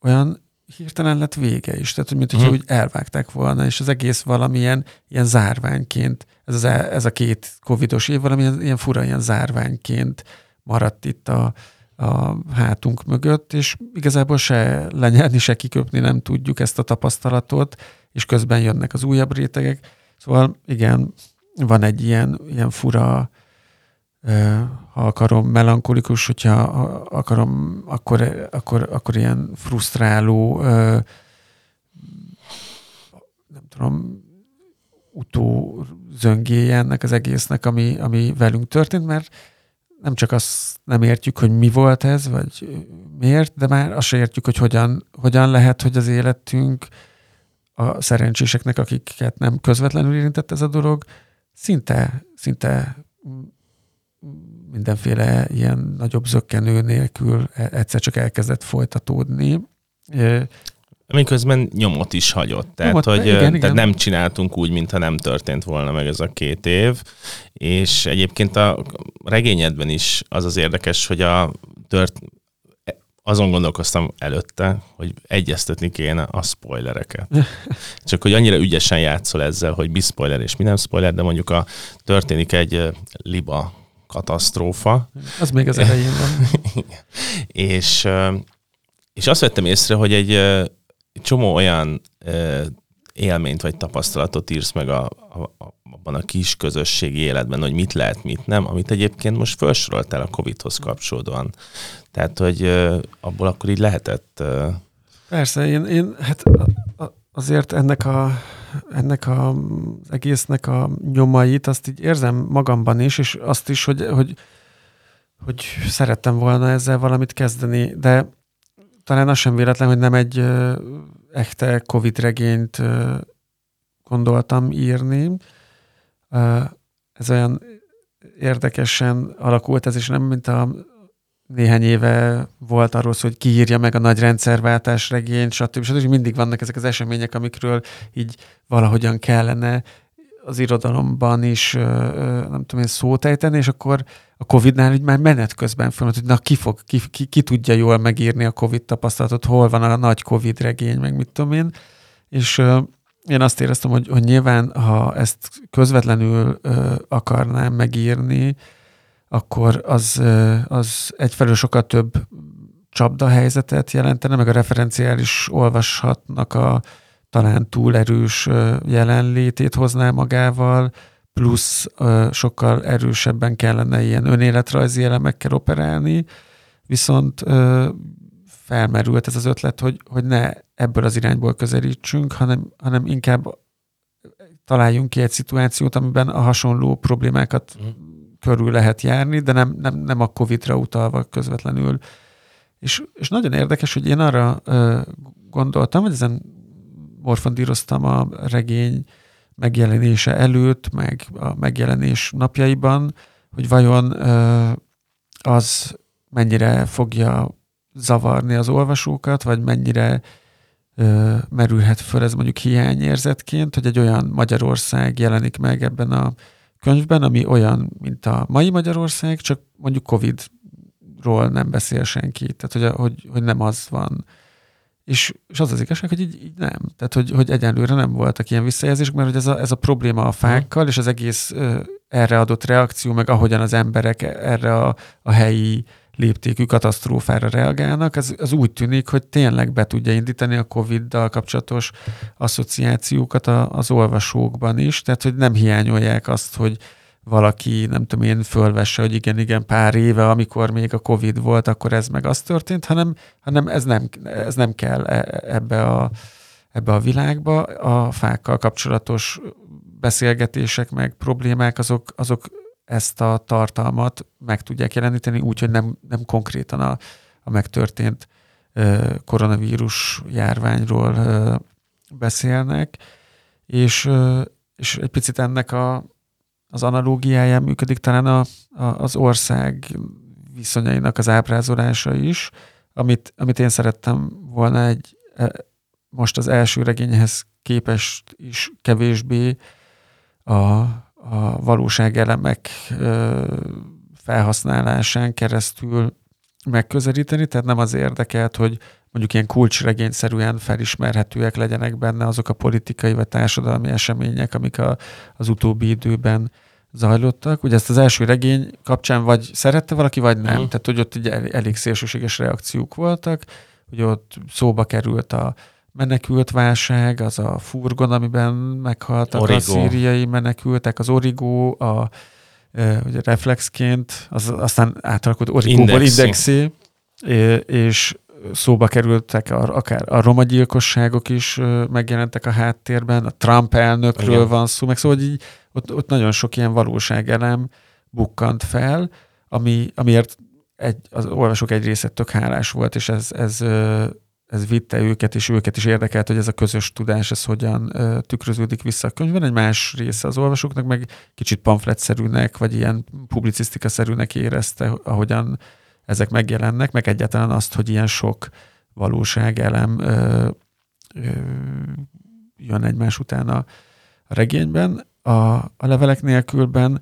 olyan hirtelen lett vége is. Tehát, mint hogy hmm. úgy elvágták volna, és az egész valamilyen ilyen zárványként, ez, az, e, ez a két covidos év valamilyen ilyen fura ilyen zárványként maradt itt a, a hátunk mögött, és igazából se lenyelni, se kiköpni nem tudjuk ezt a tapasztalatot, és közben jönnek az újabb rétegek. Szóval igen, van egy ilyen, ilyen fura ha akarom, melankolikus, hogyha akarom, akkor, akkor, akkor ilyen frusztráló, nem tudom, utó zöngéje ennek az egésznek, ami, ami velünk történt, mert nem csak azt nem értjük, hogy mi volt ez, vagy miért, de már azt se értjük, hogy hogyan, hogyan lehet, hogy az életünk a szerencséseknek, akiket nem közvetlenül érintett ez a dolog, szinte, szinte mindenféle ilyen nagyobb zöggenő nélkül e, egyszer csak elkezdett folytatódni. Miközben nyomot is hagyott. Tehát, nyomot, hogy igen, tehát igen. nem csináltunk úgy, mintha nem történt volna meg ez a két év. És egyébként a regényedben is az az érdekes, hogy a tört, azon gondolkoztam előtte, hogy egyeztetni kéne a spoilereket. Csak hogy annyira ügyesen játszol ezzel, hogy mi spoiler és mi nem spoiler, de mondjuk a történik egy liba katasztrófa. Az még az elején van. és, és azt vettem észre, hogy egy, egy csomó olyan élményt vagy tapasztalatot írsz meg a, a, abban a kis közösségi életben, hogy mit lehet, mit nem, amit egyébként most felsoroltál a Covid-hoz kapcsolódóan. Tehát, hogy abból akkor így lehetett... Persze, én, én hát azért ennek a ennek a, az egésznek a nyomait, azt így érzem magamban is, és azt is, hogy, hogy, hogy szerettem volna ezzel valamit kezdeni, de talán az sem véletlen, hogy nem egy echte Covid regényt gondoltam írni. Ez olyan érdekesen alakult ez, és nem mint a néhány éve volt arról szó, hogy kiírja meg a nagy rendszerváltás regényt, stb. stb. Mindig vannak ezek az események, amikről így valahogyan kellene az irodalomban is, nem tudom én, szót ejteni, és akkor a Covid-nál így már menet közben föl, hogy na ki, fog, ki, ki, ki tudja jól megírni a Covid tapasztalatot, hol van a nagy Covid regény, meg mit tudom én. És én azt éreztem, hogy, hogy nyilván, ha ezt közvetlenül akarnám megírni, akkor az, az egyfelől sokkal több csapda helyzetet jelentene, meg a referenciális olvashatnak a talán túl erős jelenlétét hozná magával, plusz sokkal erősebben kellene ilyen önéletrajzi elemekkel operálni, viszont felmerült ez az ötlet, hogy, hogy ne ebből az irányból közelítsünk, hanem, hanem inkább találjunk ki egy szituációt, amiben a hasonló problémákat mm körül lehet járni, de nem, nem, nem a Covid-ra utalva közvetlenül. És, és nagyon érdekes, hogy én arra ö, gondoltam, hogy ezen morfondíroztam a regény megjelenése előtt, meg a megjelenés napjaiban, hogy vajon az mennyire fogja zavarni az olvasókat, vagy mennyire merülhet föl ez mondjuk hiányérzetként, hogy egy olyan Magyarország jelenik meg ebben a könyvben, ami olyan, mint a mai Magyarország, csak mondjuk Covid-ról nem beszél senki, tehát hogy, hogy, hogy nem az van. És, és az az igazság, hogy így, így nem. Tehát, hogy, hogy egyelőre nem voltak ilyen visszajelzések, mert hogy ez a, ez a probléma a fákkal, és az egész ö, erre adott reakció, meg ahogyan az emberek erre a, a helyi léptékű katasztrófára reagálnak, az, az úgy tűnik, hogy tényleg be tudja indítani a COVID-dal kapcsolatos asszociációkat a, az olvasókban is, tehát hogy nem hiányolják azt, hogy valaki, nem tudom én, fölvesse, hogy igen, igen, pár éve, amikor még a Covid volt, akkor ez meg az történt, hanem, hanem ez, nem, ez nem kell e, ebbe a, ebbe a világba. A fákkal kapcsolatos beszélgetések, meg problémák, azok, azok ezt a tartalmat meg tudják jeleníteni úgy, hogy nem, nem konkrétan a, a megtörtént koronavírus járványról beszélnek, és, és egy picit ennek a, az analógiáján működik talán a, a, az ország viszonyainak az ábrázolása is, amit, amit én szerettem volna egy e, most az első regényhez képest is kevésbé a, a valóságelemek felhasználásán keresztül megközelíteni, tehát nem az érdekelt, hogy mondjuk ilyen kulcsregényszerűen felismerhetőek legyenek benne azok a politikai vagy társadalmi események, amik a, az utóbbi időben zajlottak. Ugye ezt az első regény kapcsán vagy szerette valaki, vagy nem. Uh-huh. Tehát, hogy ott ugye elég szélsőséges reakciók voltak, hogy ott szóba került a menekült válság, az a furgon, amiben meghaltak Origo. a szíriai menekültek, az origó, a ugye reflexként, az, aztán átalakult origóból indexé, és szóba kerültek a, akár a roma gyilkosságok is megjelentek a háttérben, a Trump elnökről Igen. van szó, meg szóval hogy így, ott, ott nagyon sok ilyen valóságelem bukkant fel, ami, amiért egy, az olvasók egy része tök hálás volt, és ez, ez, ez vitte őket, és őket is érdekelt, hogy ez a közös tudás, ez hogyan tükröződik vissza a könyvben. Egy más része az olvasóknak meg kicsit pamfletszerűnek, vagy ilyen publicisztikaszerűnek érezte, ahogyan ezek megjelennek, meg egyáltalán azt, hogy ilyen sok valóságelem ö, ö, jön egymás után a, regényben. A, a levelek nélkülben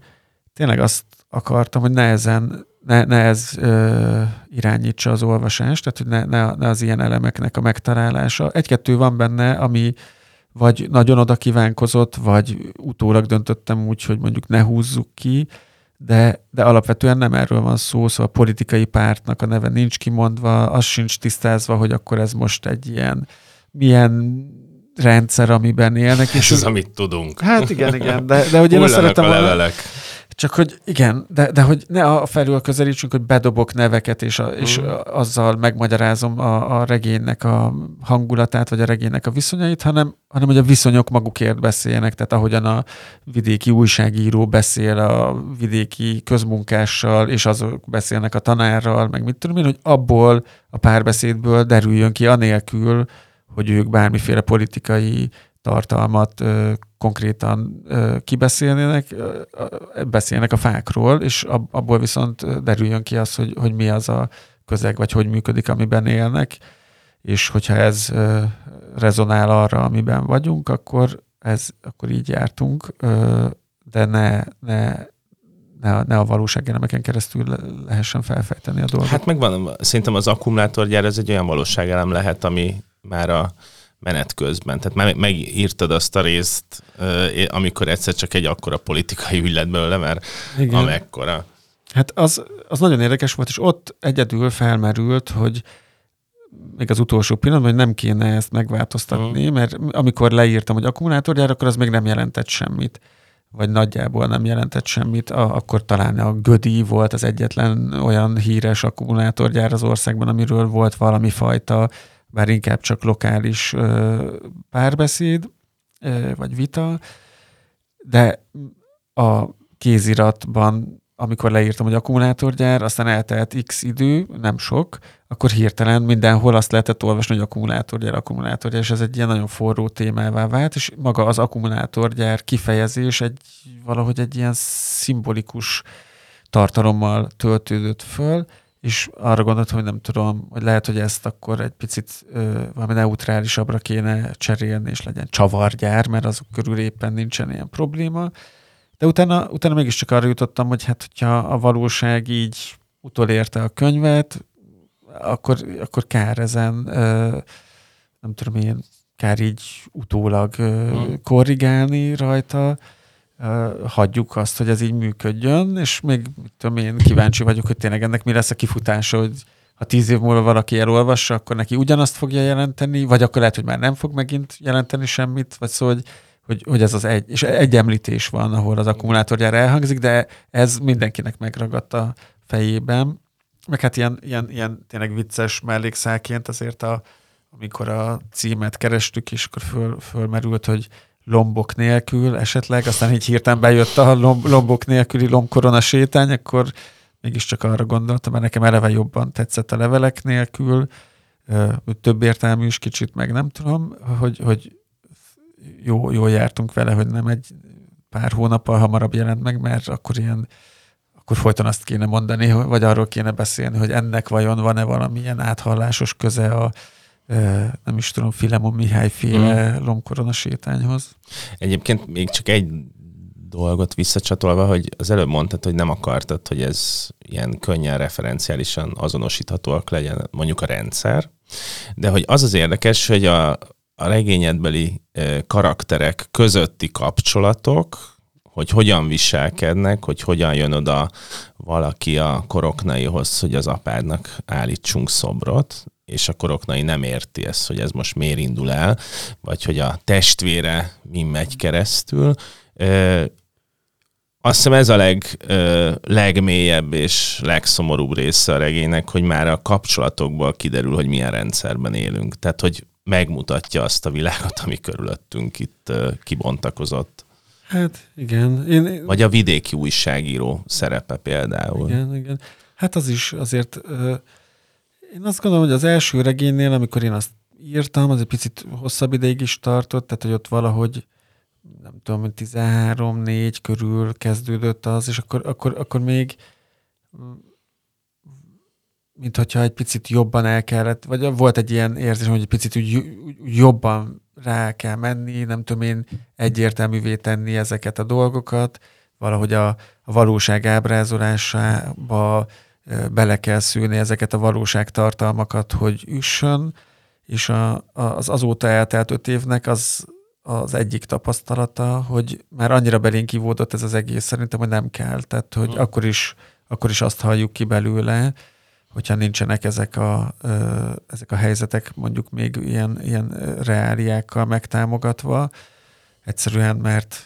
tényleg azt akartam, hogy nehezen, ne, ne ez ö, irányítsa az olvasást, tehát hogy ne, ne, ne az ilyen elemeknek a megtalálása. Egy-kettő van benne, ami vagy nagyon oda kívánkozott, vagy utólag döntöttem úgy, hogy mondjuk ne húzzuk ki, de, de alapvetően nem erről van szó, szóval a politikai pártnak a neve nincs kimondva, az sincs tisztázva, hogy akkor ez most egy ilyen milyen rendszer, amiben élnek. És ez az, amit tudunk. Hát igen, igen, de, de hogy én azt szeretem a levelek. Volna, csak hogy igen, de, de hogy ne a felül közelítsünk, hogy bedobok neveket, és, a, és mm. azzal megmagyarázom a, a regénynek a hangulatát, vagy a regénynek a viszonyait, hanem, hanem hogy a viszonyok magukért beszéljenek, tehát ahogyan a vidéki újságíró beszél a vidéki közmunkással, és azok beszélnek a tanárral, meg mit tudom én, hogy abból a párbeszédből derüljön ki anélkül, hogy ők bármiféle politikai tartalmat konkrétan kibeszélnének, beszélnek a fákról, és ab, abból viszont derüljön ki az, hogy, hogy mi az a közeg, vagy hogy működik, amiben élnek, és hogyha ez rezonál arra, amiben vagyunk, akkor, ez, akkor így jártunk, de ne, ne, ne, ne a valóságelemeken keresztül lehessen felfejteni a dolgot. Hát megvan, szerintem az akkumulátorgyár ez egy olyan valóságelem lehet, ami már a menet közben. Tehát meg, megírtad azt a részt, amikor egyszer csak egy akkora politikai ügy lett belőle, mert Igen. amekkora. Hát az, az nagyon érdekes volt, és ott egyedül felmerült, hogy még az utolsó pillanatban, hogy nem kéne ezt megváltoztatni, uh mert amikor leírtam, hogy akkumulátorgyár, akkor az még nem jelentett semmit vagy nagyjából nem jelentett semmit, a, akkor talán a Gödi volt az egyetlen olyan híres akkumulátorgyár az országban, amiről volt valami fajta bár inkább csak lokális párbeszéd, vagy vita, de a kéziratban, amikor leírtam, hogy akkumulátorgyár, aztán eltelt x idő, nem sok, akkor hirtelen mindenhol azt lehetett olvasni, hogy akkumulátorgyár, akkumulátorgyár, és ez egy ilyen nagyon forró témává vált, és maga az akkumulátorgyár kifejezés egy valahogy egy ilyen szimbolikus tartalommal töltődött föl, és arra gondoltam, hogy nem tudom, hogy lehet, hogy ezt akkor egy picit ö, valami neutrálisabbra kéne cserélni, és legyen csavargyár, mert azok körül éppen nincsen ilyen probléma. De utána, utána mégiscsak arra jutottam, hogy hát, hogyha a valóság így utolérte a könyvet, akkor, akkor kár ezen ö, nem tudom én, kár így utólag hmm. korrigálni rajta, hagyjuk azt, hogy ez így működjön, és még tudom én, kíváncsi vagyok, hogy tényleg ennek mi lesz a kifutása, hogy ha tíz év múlva valaki elolvassa, akkor neki ugyanazt fogja jelenteni, vagy akkor lehet, hogy már nem fog megint jelenteni semmit, vagy szóval, hogy, hogy, hogy ez az egy, és egy említés van, ahol az akkumulátorjára elhangzik, de ez mindenkinek megragadt a fejében. Meg hát ilyen, ilyen, ilyen tényleg vicces mellékszáként azért, a, amikor a címet kerestük, és akkor föl, fölmerült, hogy lombok nélkül esetleg, aztán így hirtelen bejött a lomb, lombok nélküli lombkorona sétány, akkor mégiscsak arra gondoltam, mert nekem eleve jobban tetszett a levelek nélkül, több értelmű is kicsit, meg nem tudom, hogy, hogy jó, jó jártunk vele, hogy nem egy pár hónappal hamarabb jelent meg, mert akkor ilyen akkor folyton azt kéne mondani, vagy arról kéne beszélni, hogy ennek vajon van-e valamilyen áthallásos köze a, nem is tudom, Filemon Mihály féle mm. lomkorona sétányhoz. Egyébként még csak egy dolgot visszacsatolva, hogy az előbb mondtad, hogy nem akartad, hogy ez ilyen könnyen referenciálisan azonosíthatóak legyen mondjuk a rendszer, de hogy az az érdekes, hogy a, a regényedbeli karakterek közötti kapcsolatok, hogy hogyan viselkednek, hogy hogyan jön oda valaki a koroknaihoz, hogy az apádnak állítsunk szobrot, és a koroknai nem érti ezt, hogy ez most miért indul el, vagy hogy a testvére mi megy keresztül. Ö, azt hiszem ez a leg, ö, legmélyebb és legszomorúbb része a regénynek, hogy már a kapcsolatokból kiderül, hogy milyen rendszerben élünk. Tehát, hogy megmutatja azt a világot, ami körülöttünk itt ö, kibontakozott. Hát igen. Én, én... Vagy a vidéki újságíró szerepe például. Igen, igen. Hát az is azért... Ö én azt gondolom, hogy az első regénynél, amikor én azt írtam, az egy picit hosszabb ideig is tartott, tehát hogy ott valahogy nem tudom, 13-4 körül kezdődött az, és akkor, akkor, akkor még mint hogyha egy picit jobban el kellett, vagy volt egy ilyen érzés, hogy egy picit úgy, úgy jobban rá kell menni, nem tudom én egyértelművé tenni ezeket a dolgokat, valahogy a, a valóság ábrázolásába bele kell szűni ezeket a valóságtartalmakat, hogy üssön, és a, az azóta eltelt öt évnek az, az egyik tapasztalata, hogy már annyira belénk kivódott ez az egész, szerintem, hogy nem kell. Tehát, hogy hmm. akkor, is, akkor is azt halljuk ki belőle, hogyha nincsenek ezek a, ezek a helyzetek mondjuk még ilyen, ilyen reáliákkal megtámogatva, egyszerűen mert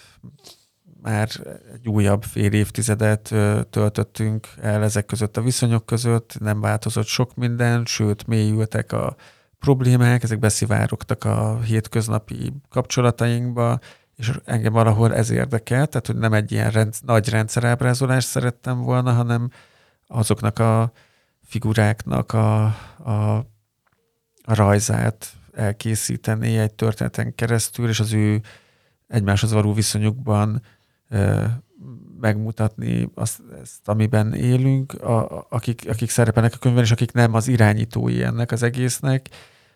már egy újabb fél évtizedet töltöttünk el ezek között a viszonyok között, nem változott sok minden, sőt, mélyültek a problémák, ezek beszivárogtak a hétköznapi kapcsolatainkba, és engem valahol ez érdekel, tehát hogy nem egy ilyen rend, nagy rendszerábrázolást szerettem volna, hanem azoknak a figuráknak a, a, a rajzát elkészíteni egy történeten keresztül, és az ő egymáshoz való viszonyukban megmutatni azt, ezt, amiben élünk, a, akik, akik szerepelnek a könyvben, és akik nem az irányítói ennek az egésznek,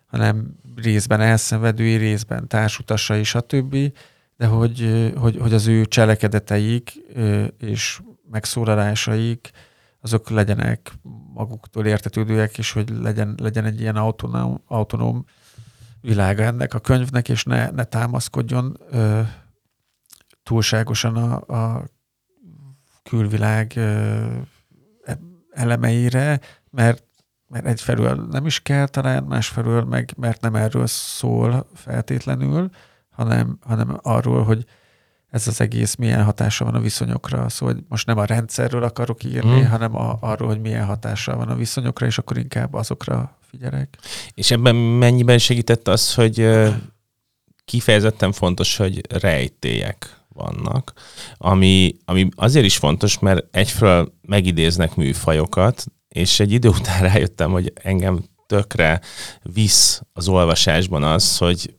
hanem részben elszenvedői, részben társutasai, stb., de hogy, hogy, hogy az ő cselekedeteik és megszólalásaik azok legyenek maguktól értetődőek, és hogy legyen, legyen egy ilyen autonóm, autonóm világa ennek a könyvnek, és ne, ne támaszkodjon túlságosan a, a külvilág elemeire, mert, mert egyfelől nem is kell talán, másfelől meg, mert nem erről szól feltétlenül, hanem, hanem arról, hogy ez az egész milyen hatása van a viszonyokra. Szóval hogy most nem a rendszerről akarok írni, hmm. hanem a, arról, hogy milyen hatása van a viszonyokra, és akkor inkább azokra figyelek. És ebben mennyiben segített az, hogy kifejezetten fontos, hogy rejtélyek vannak, ami, ami azért is fontos, mert egyfelől megidéznek műfajokat, és egy idő után rájöttem, hogy engem tökre visz az olvasásban az, hogy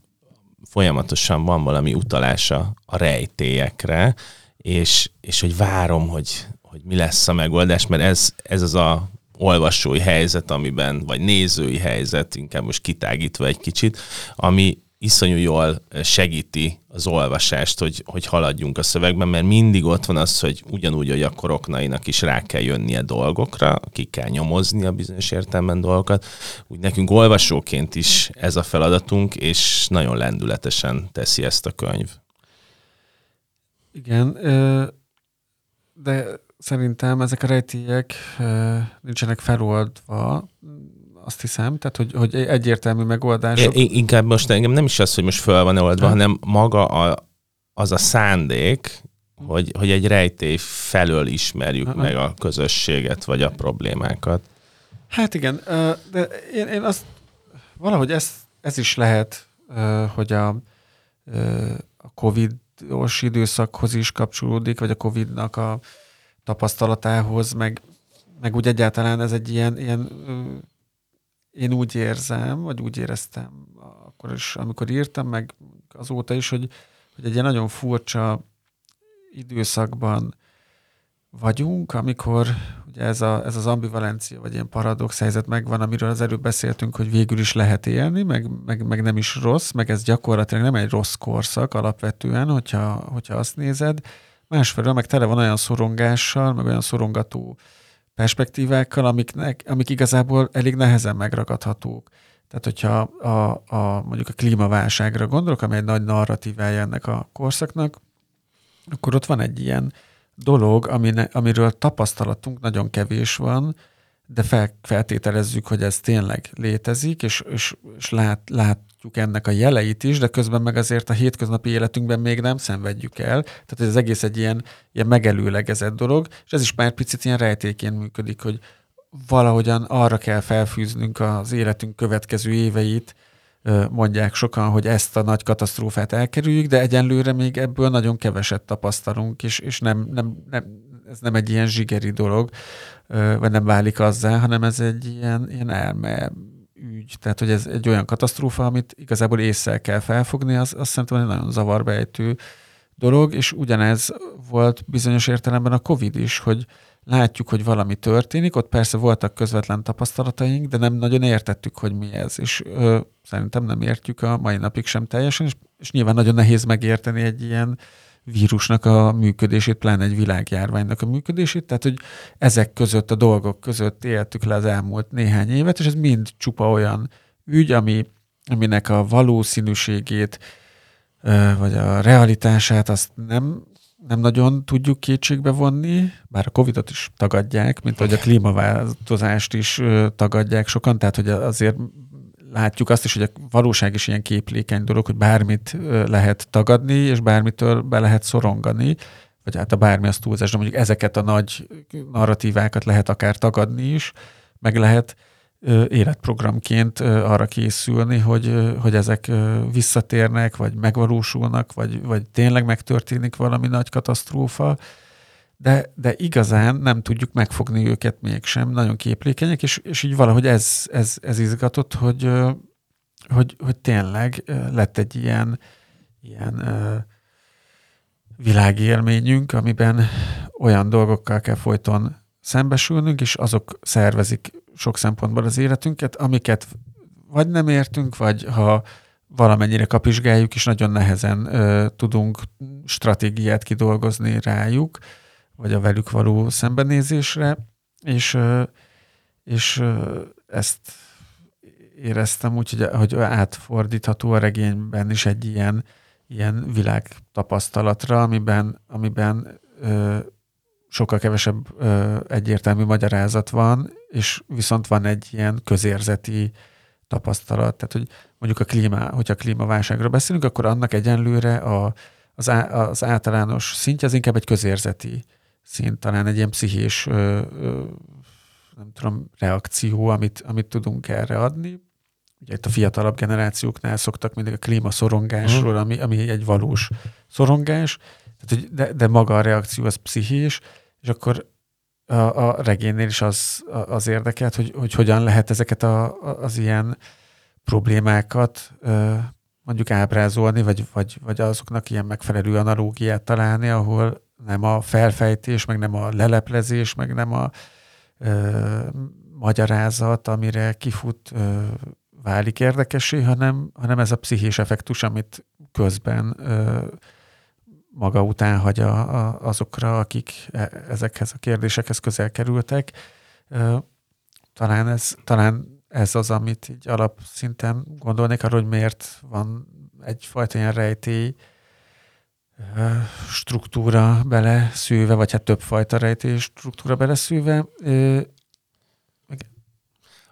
folyamatosan van valami utalása a rejtélyekre, és, és hogy várom, hogy, hogy mi lesz a megoldás, mert ez, ez az a olvasói helyzet, amiben, vagy nézői helyzet, inkább most kitágítva egy kicsit, ami, iszonyú jól segíti az olvasást, hogy, hogy haladjunk a szövegben, mert mindig ott van az, hogy ugyanúgy, hogy a koroknainak is rá kell jönnie dolgokra, ki kell nyomozni a bizonyos értelemben dolgokat. Úgy nekünk olvasóként is ez a feladatunk, és nagyon lendületesen teszi ezt a könyv. Igen, de szerintem ezek a rejtélyek nincsenek feloldva, azt hiszem, tehát hogy, hogy egyértelmű megoldások. I- inkább most engem nem is az, hogy most föl van oldva, ha. hanem maga a, az a szándék, hogy, hogy egy rejtély felől ismerjük meg a közösséget, vagy a problémákat. Hát igen, de én, én azt valahogy ez, ez is lehet, hogy a, a Covid-os időszakhoz is kapcsolódik, vagy a Covid-nak a tapasztalatához, meg, meg úgy egyáltalán ez egy ilyen, ilyen én úgy érzem, vagy úgy éreztem akkor is, amikor írtam, meg azóta is, hogy, hogy egy ilyen nagyon furcsa időszakban vagyunk, amikor ugye ez, a, ez az ambivalencia, vagy ilyen paradox helyzet megvan, amiről az előbb beszéltünk, hogy végül is lehet élni, meg, meg, meg nem is rossz, meg ez gyakorlatilag nem egy rossz korszak alapvetően, hogyha, hogyha azt nézed. Másfelől meg tele van olyan szorongással, meg olyan szorongató perspektívákkal, amiknek, amik igazából elég nehezen megragadhatók. Tehát, hogyha a, a, mondjuk a klímaválságra gondolok, amely egy nagy narratívája ennek a korszaknak, akkor ott van egy ilyen dolog, amine, amiről tapasztalatunk nagyon kevés van, de fel, feltételezzük, hogy ez tényleg létezik, és, és, és lát, látjuk ennek a jeleit is, de közben meg azért a hétköznapi életünkben még nem szenvedjük el. Tehát ez egész egy ilyen, ilyen megelőlegezett dolog, és ez is már picit ilyen rejtéként működik, hogy valahogyan arra kell felfűznünk az életünk következő éveit, mondják sokan, hogy ezt a nagy katasztrófát elkerüljük, de egyenlőre még ebből nagyon keveset tapasztalunk, és, és nem, nem, nem, ez nem egy ilyen zsigeri dolog, vagy nem válik azzá, hanem ez egy ilyen, ilyen elme ügy. Tehát, hogy ez egy olyan katasztrófa, amit igazából észre kell felfogni, az azt szerintem egy nagyon zavarbejtő dolog, és ugyanez volt bizonyos értelemben a Covid is, hogy látjuk, hogy valami történik, ott persze voltak közvetlen tapasztalataink, de nem nagyon értettük, hogy mi ez, és ö, szerintem nem értjük a mai napig sem teljesen, és, és nyilván nagyon nehéz megérteni egy ilyen vírusnak a működését, pláne egy világjárványnak a működését, tehát hogy ezek között, a dolgok között éltük le az elmúlt néhány évet, és ez mind csupa olyan ügy, ami, aminek a valószínűségét, vagy a realitását azt nem, nem nagyon tudjuk kétségbe vonni, bár a Covid-ot is tagadják, mint hogy a klímaváltozást is tagadják sokan, tehát hogy azért látjuk azt is, hogy a valóság is ilyen képlékeny dolog, hogy bármit lehet tagadni, és bármitől be lehet szorongani, vagy hát a bármi az túlzás, de mondjuk ezeket a nagy narratívákat lehet akár tagadni is, meg lehet életprogramként arra készülni, hogy, hogy ezek visszatérnek, vagy megvalósulnak, vagy, vagy tényleg megtörténik valami nagy katasztrófa, de, de igazán nem tudjuk megfogni őket mégsem, nagyon képlékenyek, és, és így valahogy ez, ez, ez izgatott, hogy, hogy, hogy tényleg lett egy ilyen, ilyen világélményünk, amiben olyan dolgokkal kell folyton szembesülnünk, és azok szervezik sok szempontból az életünket, amiket vagy nem értünk, vagy ha valamennyire kapizsgáljuk, és nagyon nehezen ö, tudunk stratégiát kidolgozni rájuk, vagy a velük való szembenézésre, és, és ezt éreztem úgy, hogy, hogy átfordítható a regényben is egy ilyen, ilyen világtapasztalatra, amiben, amiben ö, sokkal kevesebb ö, egyértelmű magyarázat van, és viszont van egy ilyen közérzeti tapasztalat. Tehát, hogy mondjuk a klíma, hogyha klímaválságról beszélünk, akkor annak egyenlőre a, az, á, az általános szintje az inkább egy közérzeti szint, talán egy ilyen pszichés ö, ö, nem tudom, reakció, amit, amit tudunk erre adni. Ugye itt a fiatalabb generációknál szoktak mindig a klímaszorongásról, uh-huh. ami, ami egy valós szorongás, tehát, hogy de, de maga a reakció az pszichés, és akkor a, a regénynél is az, az érdekelt, hogy, hogy hogyan lehet ezeket a, az ilyen problémákat mondjuk ábrázolni, vagy, vagy, vagy azoknak ilyen megfelelő analógiát találni, ahol nem a felfejtés, meg nem a leleplezés, meg nem a ö, magyarázat, amire kifut ö, válik érdekessé, hanem, hanem ez a pszichés effektus, amit közben ö, maga után hagy a, a, azokra, akik e, ezekhez a kérdésekhez közel kerültek. Ö, talán ez, talán ez az, amit így alapszinten gondolnék arról, hogy miért van egyfajta ilyen rejtély struktúra beleszűve, vagy hát többfajta rejtély struktúra beleszűve.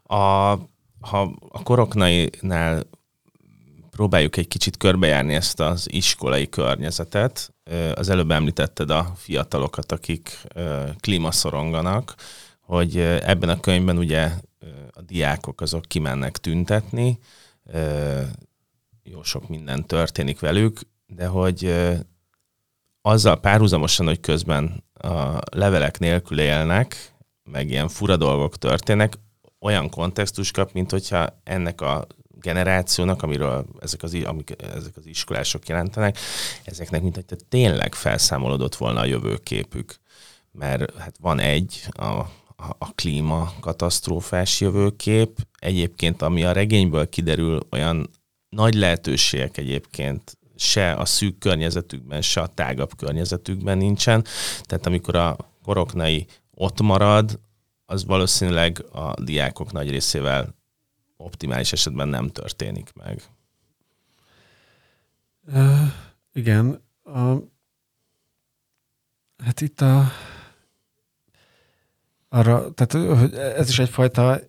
A, ha a koroknainál próbáljuk egy kicsit körbejárni ezt az iskolai környezetet, az előbb említetted a fiatalokat, akik klímaszoronganak, hogy ebben a könyvben ugye a diákok azok kimennek tüntetni, jó sok minden történik velük, de hogy azzal párhuzamosan, hogy közben a levelek nélkül élnek, meg ilyen fura dolgok történnek, olyan kontextus kap, mint hogyha ennek a generációnak, amiről ezek az, amik, ezek az iskolások jelentenek, ezeknek mint hogy tényleg felszámolódott volna a jövőképük. Mert hát van egy, a, a, a klíma katasztrófás jövőkép, egyébként ami a regényből kiderül, olyan nagy lehetőségek egyébként se a szűk környezetükben, se a tágabb környezetükben nincsen. Tehát amikor a koroknai ott marad, az valószínűleg a diákok nagy részével optimális esetben nem történik meg. Uh, igen. A, hát itt a arra, tehát hogy ez is egyfajta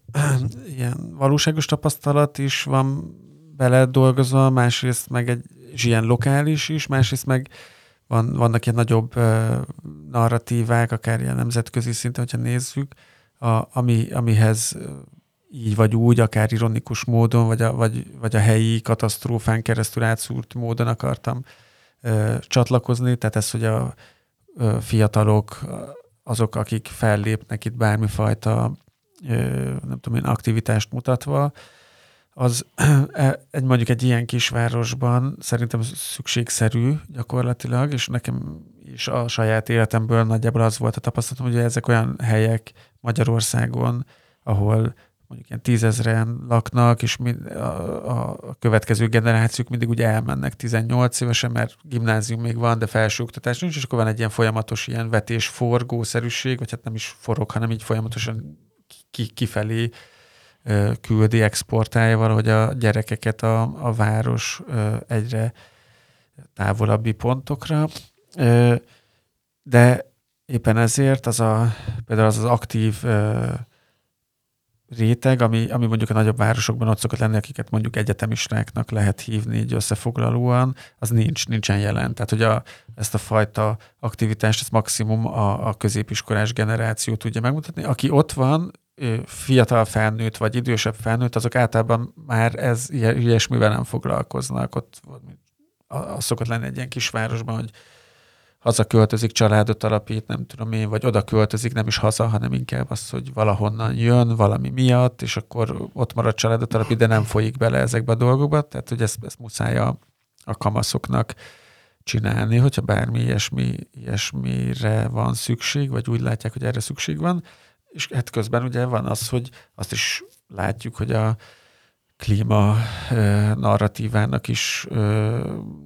ilyen valóságos tapasztalat is van bele dolgozva, másrészt meg egy és ilyen lokális is, másrészt meg van, vannak ilyen nagyobb uh, narratívák, akár ilyen nemzetközi szinten, hogyha nézzük, a, ami, amihez így vagy úgy, akár ironikus módon, vagy a, vagy, vagy a helyi katasztrófán keresztül átszúrt módon akartam uh, csatlakozni. Tehát ez, hogy a uh, fiatalok, azok, akik fellépnek itt bármifajta uh, nem tudom én, aktivitást mutatva, az e, egy mondjuk egy ilyen kisvárosban szerintem szükségszerű gyakorlatilag, és nekem is a saját életemből nagyjából az volt a tapasztalatom, hogy ezek olyan helyek Magyarországon, ahol mondjuk ilyen tízezren laknak, és mind, a, a következő generációk mindig úgy elmennek 18 évesen, mert gimnázium még van, de felsőoktatás nincs, és akkor van egy ilyen folyamatos ilyen vetés forgószerűség, vagy hát nem is forog, hanem így folyamatosan ki, kifelé küldi, exportálja valahogy a gyerekeket a, a város egyre távolabbi pontokra. De éppen ezért az a, például az az aktív réteg, ami, ami mondjuk a nagyobb városokban ott szokott lenni, akiket mondjuk egyetemistáknak lehet hívni így összefoglalóan, az nincs, nincsen jelen. Tehát, hogy a, ezt a fajta aktivitást, ezt maximum a, a középiskolás generáció tudja megmutatni. Aki ott van, fiatal felnőtt vagy idősebb felnőtt, azok általában már ez ilyesmivel nem foglalkoznak. Ott az szokott lenni egy ilyen kisvárosban, hogy haza költözik, családot alapít, nem tudom én, vagy oda költözik, nem is haza, hanem inkább az, hogy valahonnan jön valami miatt, és akkor ott marad családot alapít, de nem folyik bele ezekbe a dolgokba. Tehát, hogy ezt, ezt muszáj a, a kamaszoknak csinálni, hogyha bármi ilyesmi, ilyesmire van szükség, vagy úgy látják, hogy erre szükség van és hát közben ugye van az, hogy azt is látjuk, hogy a klíma narratívának is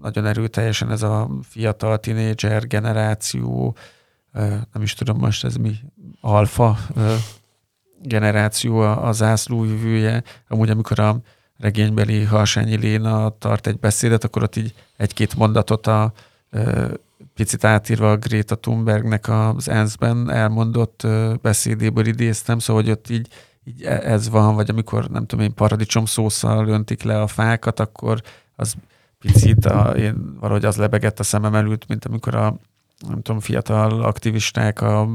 nagyon erőteljesen ez a fiatal tinédzser generáció, nem is tudom most ez mi, alfa generáció a zászlójövője. Amúgy amikor a regénybeli Harsányi Léna tart egy beszédet, akkor ott így egy-két mondatot a picit átírva a Greta Thunbergnek az ENSZ-ben elmondott beszédéből idéztem, szóval hogy ott így, így e, ez van, vagy amikor nem tudom én paradicsom szószal öntik le a fákat, akkor az picit a, én valahogy az lebegett a szemem előtt, mint amikor a nem tudom, fiatal aktivisták a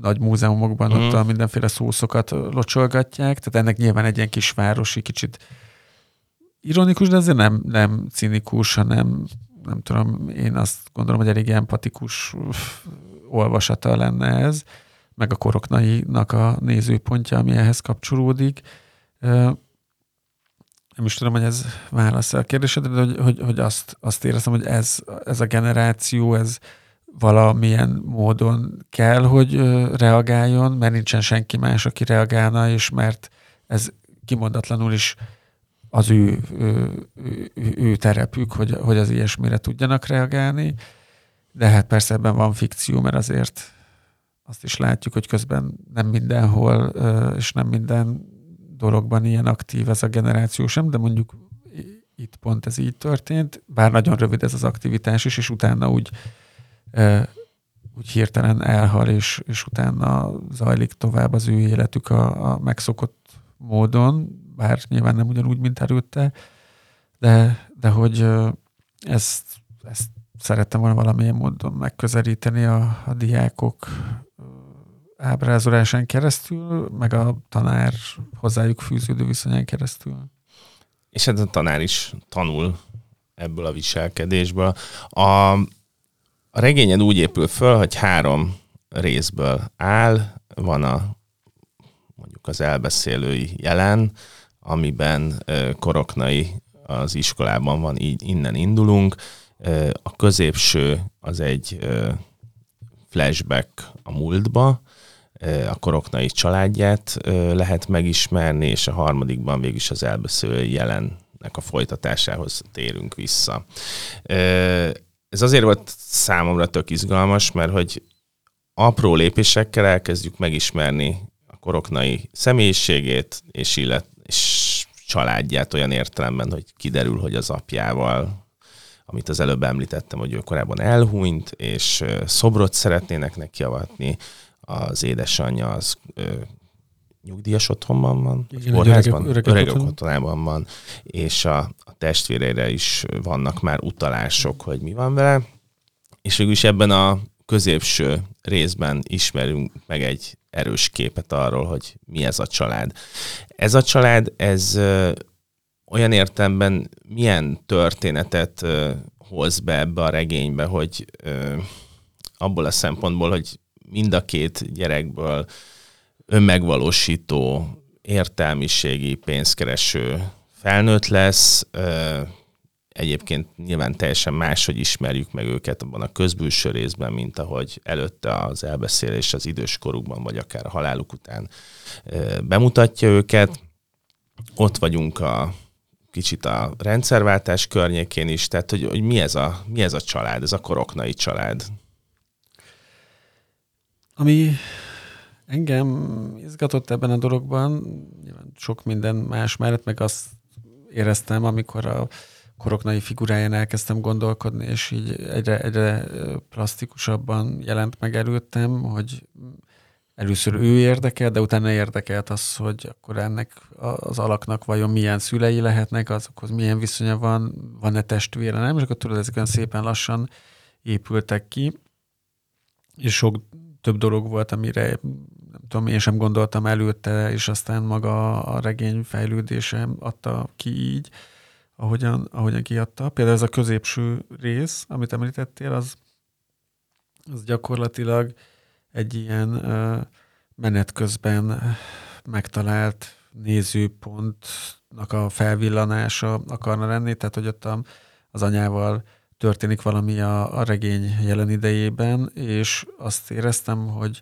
nagy múzeumokban mm. ott a mindenféle szószokat locsolgatják, tehát ennek nyilván egy ilyen kisvárosi, kicsit ironikus, de azért nem, nem cinikus, hanem nem tudom, én azt gondolom, hogy elég empatikus olvasata lenne ez, meg a koroknainak a nézőpontja, ami ehhez kapcsolódik. Nem is tudom, hogy ez válasz a kérdésedre, de hogy, hogy, hogy azt, azt éreztem, hogy ez, ez a generáció, ez valamilyen módon kell, hogy reagáljon, mert nincsen senki más, aki reagálna, és mert ez kimondatlanul is az ő, ő, ő, terepük, hogy, hogy az ilyesmire tudjanak reagálni. De hát persze ebben van fikció, mert azért azt is látjuk, hogy közben nem mindenhol és nem minden dologban ilyen aktív ez a generáció sem, de mondjuk itt pont ez így történt, bár nagyon rövid ez az aktivitás is, és utána úgy, úgy hirtelen elhal, és, és utána zajlik tovább az ő életük a, a megszokott módon, bár nyilván nem ugyanúgy, mint előtte, de, de hogy ezt, ezt szerettem volna valamilyen módon megközelíteni a, a diákok ábrázolásán keresztül, meg a tanár hozzájuk fűződő viszonyán keresztül. És hát a tanár is tanul ebből a viselkedésből. A, a regényed úgy épül föl, hogy három részből áll, van a mondjuk az elbeszélői jelen, amiben Koroknai az iskolában van, így innen indulunk. A középső az egy flashback a múltba, a koroknai családját lehet megismerni, és a harmadikban végül az elbeszélő jelennek a folytatásához térünk vissza. Ez azért volt számomra tök izgalmas, mert hogy apró lépésekkel elkezdjük megismerni a koroknai személyiségét, és, illet, és családját olyan értelemben, hogy kiderül, hogy az apjával, amit az előbb említettem, hogy ő korábban elhunyt, és szobrot szeretnének neki avatni, az édesanyja az ö, nyugdíjas otthonban van, Igen, kórházban, öregek, öregek, öregek otthonában van, és a, a testvérére is vannak már utalások, hogy mi van vele, és is ebben a középső részben ismerünk meg egy erős képet arról, hogy mi ez a család. Ez a család, ez olyan értemben milyen történetet hoz be ebbe a regénybe, hogy abból a szempontból, hogy mind a két gyerekből önmegvalósító, értelmiségi, pénzkereső felnőtt lesz. Egyébként nyilván teljesen máshogy ismerjük meg őket abban a közbülső részben, mint ahogy előtte az elbeszélés az időskorukban, vagy akár a haláluk után bemutatja őket. Ott vagyunk a kicsit a rendszerváltás környékén is, tehát hogy, hogy mi, ez a, mi ez a család, ez a koroknai család. Ami engem izgatott ebben a dologban, nyilván sok minden más mellett, meg azt éreztem, amikor a koroknai figuráján elkezdtem gondolkodni, és így egyre, egyre plastikusabban jelent meg előttem, hogy először ő érdekel, de utána érdekelt az, hogy akkor ennek az alaknak vajon milyen szülei lehetnek, azokhoz milyen viszonya van, van-e testvére, nem, és akkor tudod, ezek olyan szépen lassan épültek ki, és sok több dolog volt, amire nem tudom, én sem gondoltam előtte, és aztán maga a regény fejlődése adta ki így, ahogyan, ahogyan kiadta. Például ez a középső rész, amit említettél, az, az gyakorlatilag egy ilyen uh, menet közben megtalált nézőpontnak a felvillanása akarna lenni, tehát hogy ott az anyával történik valami a, a regény jelen idejében, és azt éreztem, hogy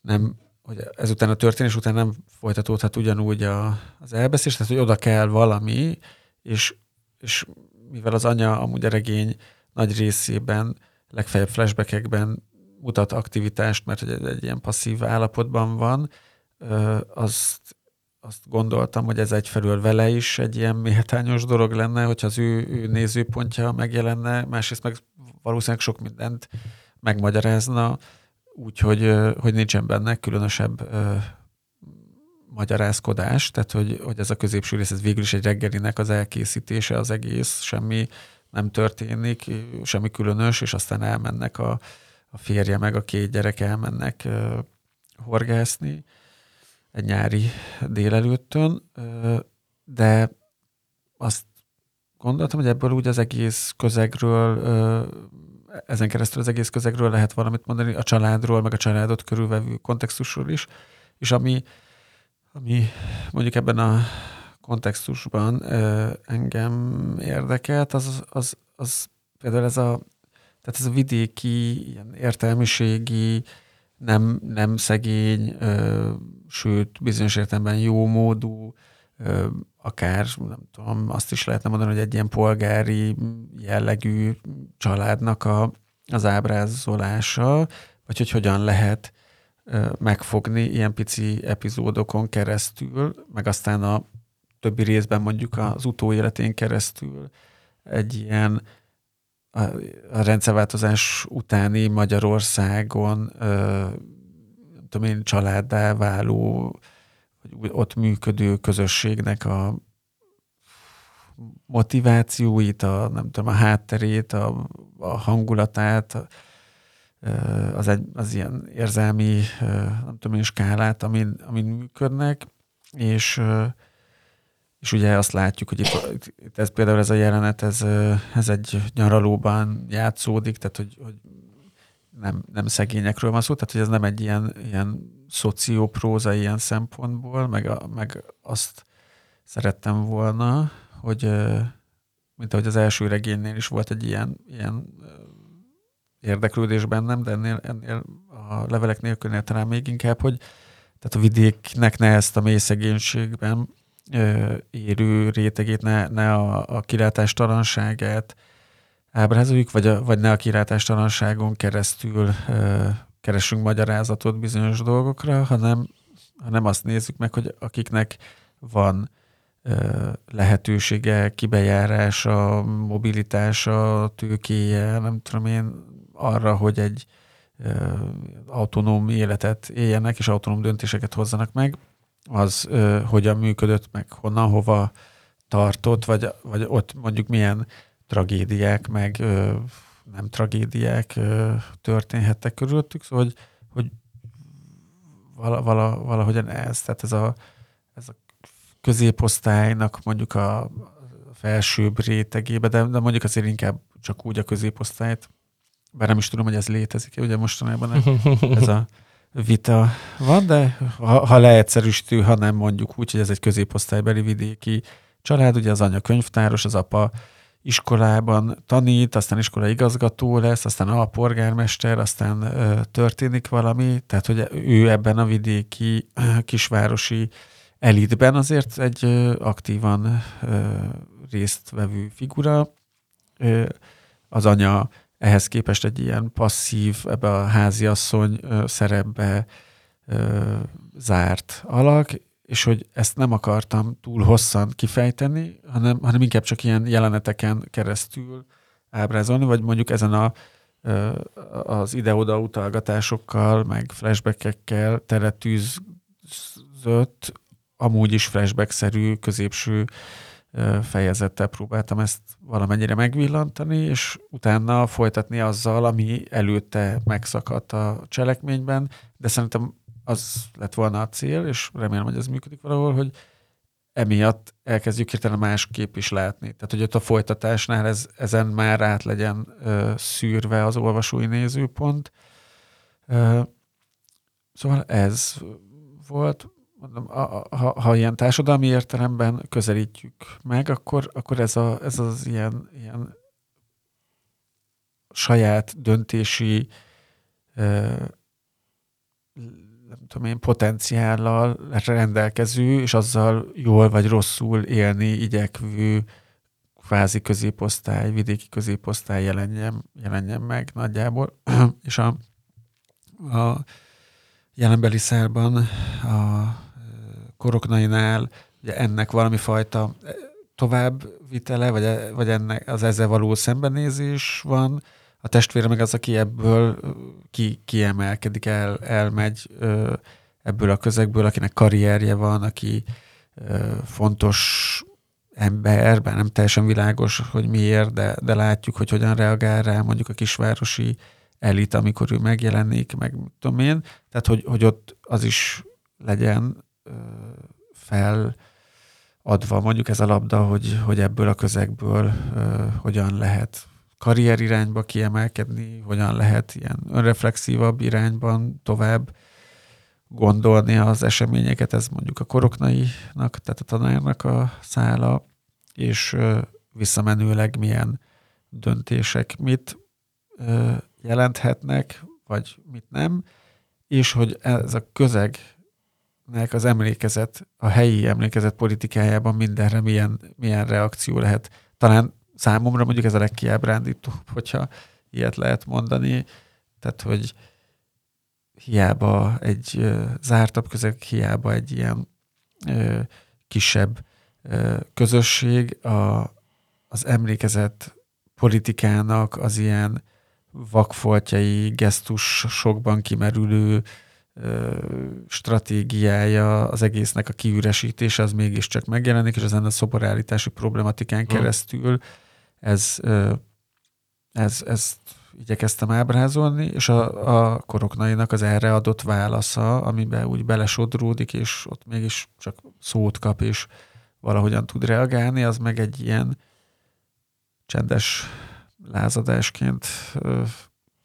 nem, hogy ezután a történés után nem folytatódhat ugyanúgy a, az elbeszélés, tehát hogy oda kell valami, és, és mivel az anya amúgy a regény nagy részében, legfeljebb flashbackekben mutat aktivitást, mert egy, egy ilyen passzív állapotban van, azt azt gondoltam, hogy ez egyfelől vele is egy ilyen méltányos dolog lenne, hogyha az ő, ő nézőpontja megjelenne, másrészt meg valószínűleg sok mindent megmagyarázna, úgyhogy hogy nincsen benne különösebb magyarázkodás, tehát hogy, hogy ez a középső rész, ez végül is egy reggelinek az elkészítése az egész, semmi nem történik, semmi különös, és aztán elmennek a, a férje meg a két gyerek elmennek ö, horgászni egy nyári délelőttön, de azt gondoltam, hogy ebből úgy az egész közegről, ezen keresztül az egész közegről lehet valamit mondani, a családról, meg a családot körülvevő kontextusról is, és ami, ami mondjuk ebben a kontextusban engem érdekelt, az, az, az például ez a, tehát ez a vidéki, ilyen értelmiségi, nem, nem szegény, ö, sőt, bizonyos értelemben jó módú akár, nem tudom, azt is lehetne mondani, hogy egy ilyen polgári jellegű családnak a, az ábrázolása, vagy hogy hogyan lehet megfogni ilyen pici epizódokon keresztül, meg aztán a többi részben mondjuk az utóéletén keresztül egy ilyen a, a rendszerváltozás utáni Magyarországon nem tudom én, családdá váló, vagy ott működő közösségnek a motivációit, a, nem tudom, a hátterét, a, a hangulatát, az, egy, az ilyen érzelmi, nem tudom én, skálát, amin, amin működnek, és és ugye azt látjuk, hogy itt, itt ez például ez a jelenet, ez, ez egy nyaralóban játszódik, tehát hogy, hogy nem, nem szegényekről van szó, tehát hogy ez nem egy ilyen, ilyen szociopróza ilyen szempontból, meg, a, meg azt szerettem volna, hogy mint ahogy az első regénynél is volt egy ilyen, ilyen érdeklődés bennem, de ennél, ennél a levelek nélkülnél talán még inkább, hogy tehát a vidéknek ne ezt a mély szegénységben érő rétegét, ne, ne a, a kilátástalanságát ábrázoljuk, vagy, a, vagy ne a kilátástalanságon keresztül ö, keresünk magyarázatot bizonyos dolgokra, hanem, hanem azt nézzük meg, hogy akiknek van ö, lehetősége, kibejárása, mobilitása, tőkéje, nem tudom én, arra, hogy egy autonóm életet éljenek, és autonóm döntéseket hozzanak meg, az ö, hogyan működött, meg honnan, hova tartott, vagy, vagy ott mondjuk milyen tragédiák, meg nem tragédiák történhettek körülöttük, szóval hogy, hogy vala, vala, valahogyan ez, tehát ez a, ez a középosztálynak mondjuk a felsőbb rétegébe, de, de mondjuk azért inkább csak úgy a középosztályt, bár nem is tudom, hogy ez létezik, ugye mostanában ez a vita van, de ha, ha leegyszerűsítő, ha nem mondjuk úgy, hogy ez egy középosztálybeli vidéki család, ugye az anya könyvtáros, az apa iskolában tanít, aztán iskola igazgató lesz, aztán a polgármester, aztán ö, történik valami, tehát hogy ő ebben a vidéki ö, kisvárosi elitben azért egy ö, aktívan ö, résztvevő figura. Ö, az anya ehhez képest egy ilyen passzív, ebbe a háziasszony szerepbe zárt alak, és hogy ezt nem akartam túl hosszan kifejteni, hanem, hanem inkább csak ilyen jeleneteken keresztül ábrázolni, vagy mondjuk ezen a, az ide-oda utalgatásokkal, meg flashbackekkel teretűzött, amúgy is flashback-szerű középső fejezettel próbáltam ezt valamennyire megvillantani, és utána folytatni azzal, ami előtte megszakadt a cselekményben, de szerintem az lett volna a cél, és remélem, hogy ez működik valahol, hogy emiatt elkezdjük hirtelen másképp is látni. Tehát, hogy ott a folytatásnál ez, ezen már át legyen ö, szűrve az olvasói nézőpont. Ö, szóval ez volt mondom, a, ha, ha ilyen társadalmi értelemben közelítjük meg, akkor, akkor ez, a, ez az ilyen, ilyen saját döntési nem tudom én, potenciállal rendelkező, és azzal jól vagy rosszul élni igyekvő kvázi középosztály, vidéki középosztály jelenjen, jelenjen meg nagyjából. és a, a jelenbeli szárban a koroknainál ugye ennek valami fajta eh, továbbvitele, vagy, e, vagy ennek az ezzel való szembenézés van, a testvére meg az, aki ebből ki, kiemelkedik, el, elmegy ebből a közegből, akinek karrierje van, aki fontos ember, bár nem teljesen világos, hogy miért, de, de látjuk, hogy hogyan reagál rá mondjuk a kisvárosi elit, amikor ő megjelenik, meg tudom én. Tehát, hogy, hogy ott az is legyen feladva mondjuk ez a labda, hogy, hogy ebből a közegből hogyan lehet karrier irányba kiemelkedni, hogyan lehet ilyen önreflexívabb irányban tovább gondolni az eseményeket, ez mondjuk a koroknainak, tehát a tanárnak a szála, és visszamenőleg milyen döntések mit jelenthetnek, vagy mit nem, és hogy ez a közeg nek az emlékezet, a helyi emlékezet politikájában mindenre milyen, milyen reakció lehet. Talán számomra mondjuk ez a legkiábrándítóbb, hogyha ilyet lehet mondani. Tehát, hogy hiába egy ö, zártabb közeg, hiába egy ilyen ö, kisebb ö, közösség, a, az emlékezet politikának az ilyen vakfoltjai, gesztus sokban kimerülő stratégiája, az egésznek a kiüresítése, az mégiscsak megjelenik, és ezen a szoborállítási problematikán hmm. keresztül ez, ez, ezt igyekeztem ábrázolni, és a, a koroknainak az erre adott válasza, amiben úgy belesodródik, és ott mégis csak szót kap, és valahogyan tud reagálni, az meg egy ilyen csendes lázadásként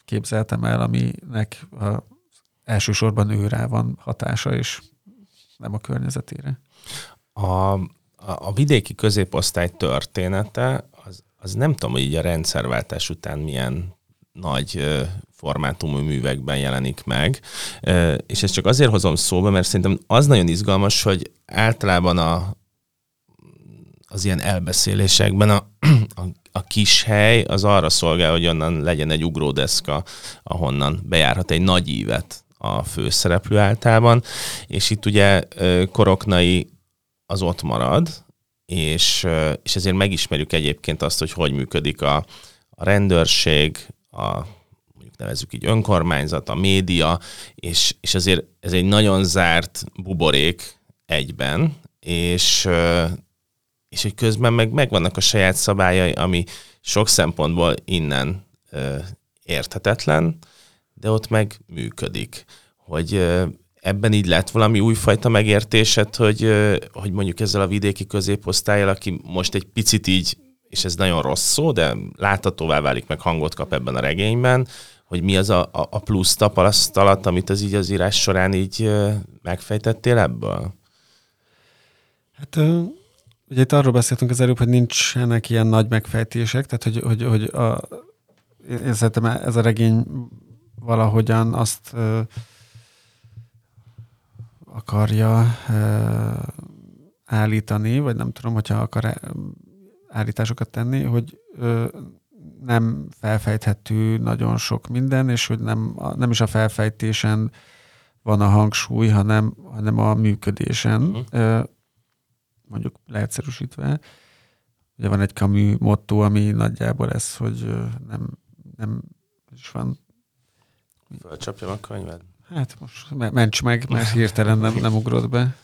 képzeltem el, aminek a, elsősorban ő rá van hatása, és nem a környezetére. A, a vidéki középosztály története, az, az nem tudom, hogy így a rendszerváltás után milyen nagy formátumú művekben jelenik meg. És ezt csak azért hozom szóba, mert szerintem az nagyon izgalmas, hogy általában a, az ilyen elbeszélésekben a, a, a kis hely az arra szolgál, hogy onnan legyen egy ugródeszka, ahonnan bejárhat egy nagy ívet a főszereplő általában, és itt ugye Koroknai az ott marad, és, és ezért megismerjük egyébként azt, hogy hogy működik a, a rendőrség, a mondjuk nevezzük így önkormányzat, a média, és, és azért ez egy nagyon zárt buborék egyben, és, és hogy közben meg megvannak a saját szabályai, ami sok szempontból innen érthetetlen, de ott meg működik. Hogy ebben így lett valami újfajta megértésed, hogy, hogy mondjuk ezzel a vidéki középosztályjal, aki most egy picit így, és ez nagyon rossz szó, de láthatóvá válik, meg hangot kap ebben a regényben, hogy mi az a, a plusz tapasztalat, amit az így az írás során így megfejtettél ebből? Hát Ugye itt arról beszéltünk az előbb, hogy nincsenek ilyen nagy megfejtések, tehát hogy, hogy, hogy a, én szerintem ez a regény valahogyan azt ö, akarja ö, állítani, vagy nem tudom, hogyha akar állításokat tenni, hogy ö, nem felfejthető nagyon sok minden, és hogy nem, nem is a felfejtésen van a hangsúly, hanem, hanem a működésen. Uh-huh mondjuk leegyszerűsítve. Ugye van egy kamű motto, ami nagyjából ez, hogy nem, nem is van. Fölcsapjam a könyved? Hát most ments meg, mert hirtelen nem, nem ugrott be.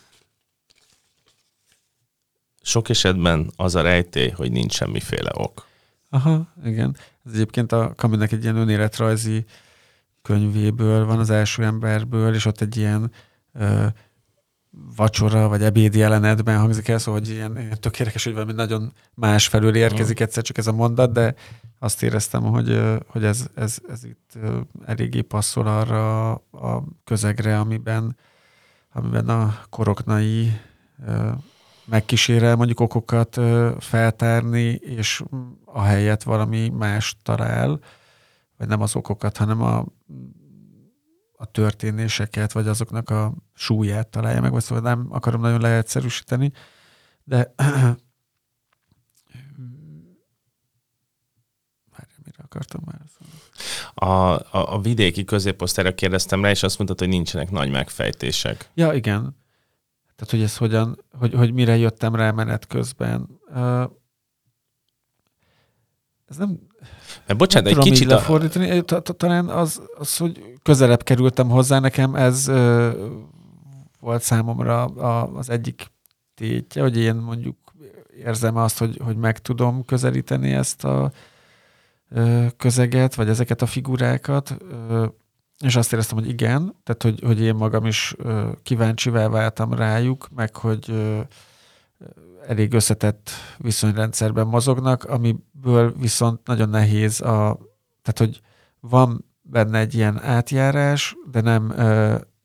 Sok esetben az a rejtély, hogy nincs semmiféle ok. Aha, igen. Ez egyébként a Kaminek egy ilyen önéletrajzi könyvéből van az első emberből, és ott egy ilyen vacsora vagy ebéd jelenetben hangzik el, szóval hogy ilyen, ilyen tök érdekes, hogy valami nagyon más felül érkezik mm. egyszer csak ez a mondat, de azt éreztem, hogy, hogy ez, ez, ez itt eléggé passzol arra a közegre, amiben, amiben a koroknai megkísérel mondjuk okokat feltárni, és a helyet valami más talál, vagy nem az okokat, hanem a a történéseket, vagy azoknak a súlyát találja meg, vagy szóval nem akarom nagyon leegyszerűsíteni, de mire akartam már a, a, a vidéki középosztályra kérdeztem rá, és azt mondtad, hogy nincsenek nagy megfejtések. Ja, igen. Tehát, hogy ez hogyan, hogy, hogy mire jöttem rá menet közben. Ez nem, mert bocsánat, egy kicsit... A... fordítani, talán az, az, hogy közelebb kerültem hozzá, nekem ez ö, volt számomra a, az egyik tétje, hogy én mondjuk érzem azt, hogy, hogy meg tudom közelíteni ezt a ö, közeget, vagy ezeket a figurákat, ö, és azt éreztem, hogy igen, tehát hogy, hogy én magam is ö, kíváncsivá váltam rájuk, meg hogy ö, elég összetett viszonyrendszerben mozognak, amiből viszont nagyon nehéz a, tehát hogy van benne egy ilyen átjárás, de nem,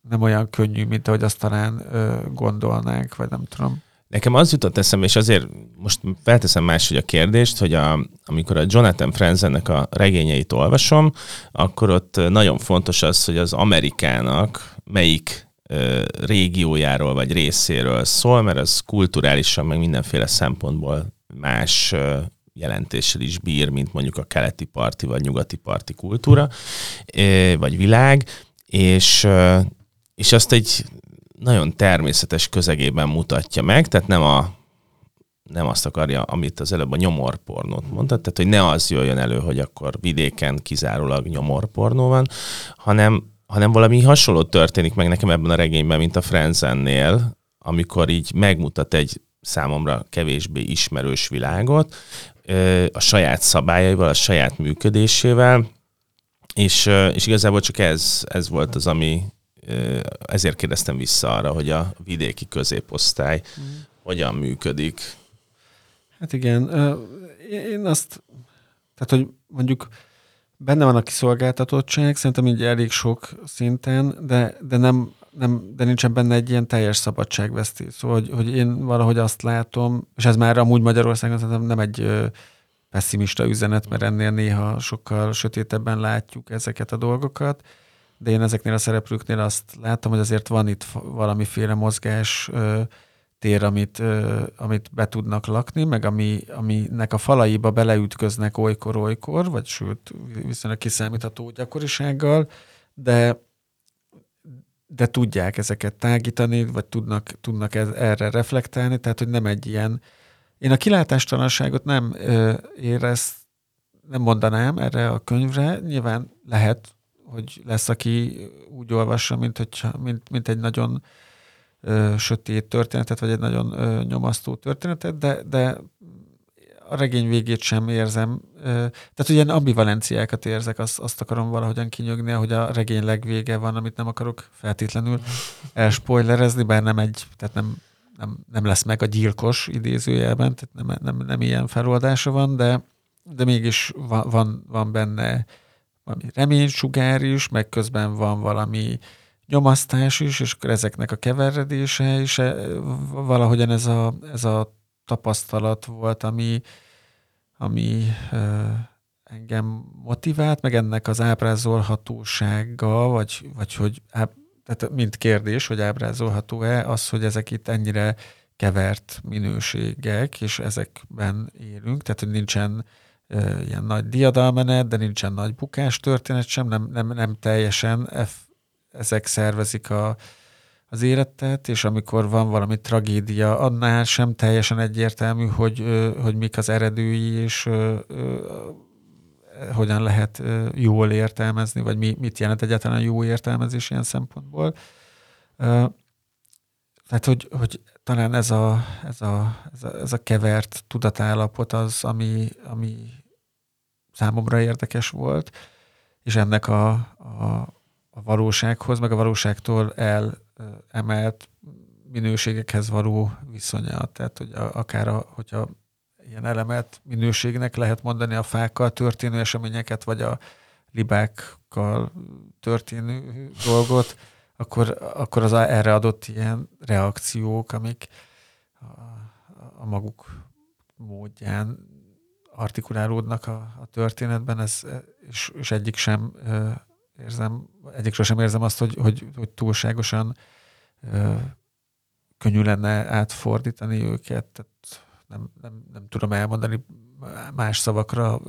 nem olyan könnyű, mint ahogy azt talán gondolnánk, vagy nem tudom. Nekem az jutott eszembe, és azért most felteszem máshogy a kérdést, hogy a, amikor a Jonathan Franzennek a regényeit olvasom, akkor ott nagyon fontos az, hogy az Amerikának melyik régiójáról vagy részéről szól, mert az kulturálisan meg mindenféle szempontból más jelentéssel is bír, mint mondjuk a keleti parti vagy nyugati parti kultúra, vagy világ, és, és azt egy nagyon természetes közegében mutatja meg, tehát nem a nem azt akarja, amit az előbb a nyomorpornót mondta, tehát hogy ne az jöjjön elő, hogy akkor vidéken kizárólag nyomorpornó van, hanem, hanem valami hasonló történik meg nekem ebben a regényben, mint a Frenzennél, amikor így megmutat egy számomra kevésbé ismerős világot, a saját szabályaival, a saját működésével, és, és igazából csak ez, ez volt az, ami ezért kérdeztem vissza arra, hogy a vidéki középosztály mm. hogyan működik. Hát igen, én azt, tehát hogy mondjuk benne van a kiszolgáltatottság, szerintem így elég sok szinten, de, de nem, nem, de nincsen benne egy ilyen teljes szabadságvesztés. Szóval, hogy, hogy én valahogy azt látom, és ez már amúgy Magyarországon szerintem nem egy pessimista üzenet, mert ennél néha sokkal sötétebben látjuk ezeket a dolgokat, de én ezeknél a szereplőknél azt látom, hogy azért van itt valamiféle mozgás tér, amit, amit be tudnak lakni, meg ami, aminek a falaiba beleütköznek olykor-olykor, vagy sőt, viszonylag kiszámítható gyakorisággal, de de tudják ezeket tágítani, vagy tudnak, tudnak erre reflektálni, tehát hogy nem egy ilyen... Én a kilátástalanságot nem ö, érez, nem mondanám erre a könyvre, nyilván lehet, hogy lesz, aki úgy olvassa, mint, hogyha, mint, mint egy nagyon ö, sötét történetet, vagy egy nagyon ö, nyomasztó történetet, de, de a regény végét sem érzem. Tehát ugye ambivalenciákat érzek, azt, azt akarom valahogyan kinyögni, hogy a regény legvége van, amit nem akarok feltétlenül elspoilerezni, bár nem egy, tehát nem, nem, nem lesz meg a gyilkos idézőjelben, tehát nem, nem, nem ilyen feloldása van, de, de mégis van, van, van benne valami reménysugár is, meg közben van valami nyomasztás is, és akkor ezeknek a keveredése is valahogyan ez a, ez a tapasztalat volt, ami, ami engem motivált, meg ennek az ábrázolhatósága, vagy, vagy hogy tehát mint kérdés, hogy ábrázolható-e az, hogy ezek itt ennyire kevert minőségek, és ezekben élünk, tehát hogy nincsen e, ilyen nagy diadalmenet, de nincsen nagy bukás történet sem, nem, nem, nem teljesen F, ezek szervezik a, az életet, és amikor van valami tragédia, annál sem teljesen egyértelmű, hogy, hogy mik az eredői, és hogyan lehet jól értelmezni, vagy mi, mit jelent egyáltalán jó értelmezés ilyen szempontból. Tehát, hogy, hogy talán ez a, ez, a, ez, a, ez a kevert tudatállapot az, ami, ami számomra érdekes volt, és ennek a, a, a valósághoz, meg a valóságtól el emelt minőségekhez való viszonya. Tehát, hogy a, akár a, hogyha ilyen elemelt minőségnek lehet mondani a fákkal történő eseményeket, vagy a libákkal történő dolgot, akkor, akkor az erre adott ilyen reakciók, amik a, a maguk módján artikulálódnak a, a történetben, ez, és, és egyik sem érzem, egyikről sem érzem azt, hogy, hogy, hogy túlságosan ö, könnyű lenne átfordítani őket, tehát nem, nem, nem tudom elmondani más szavakra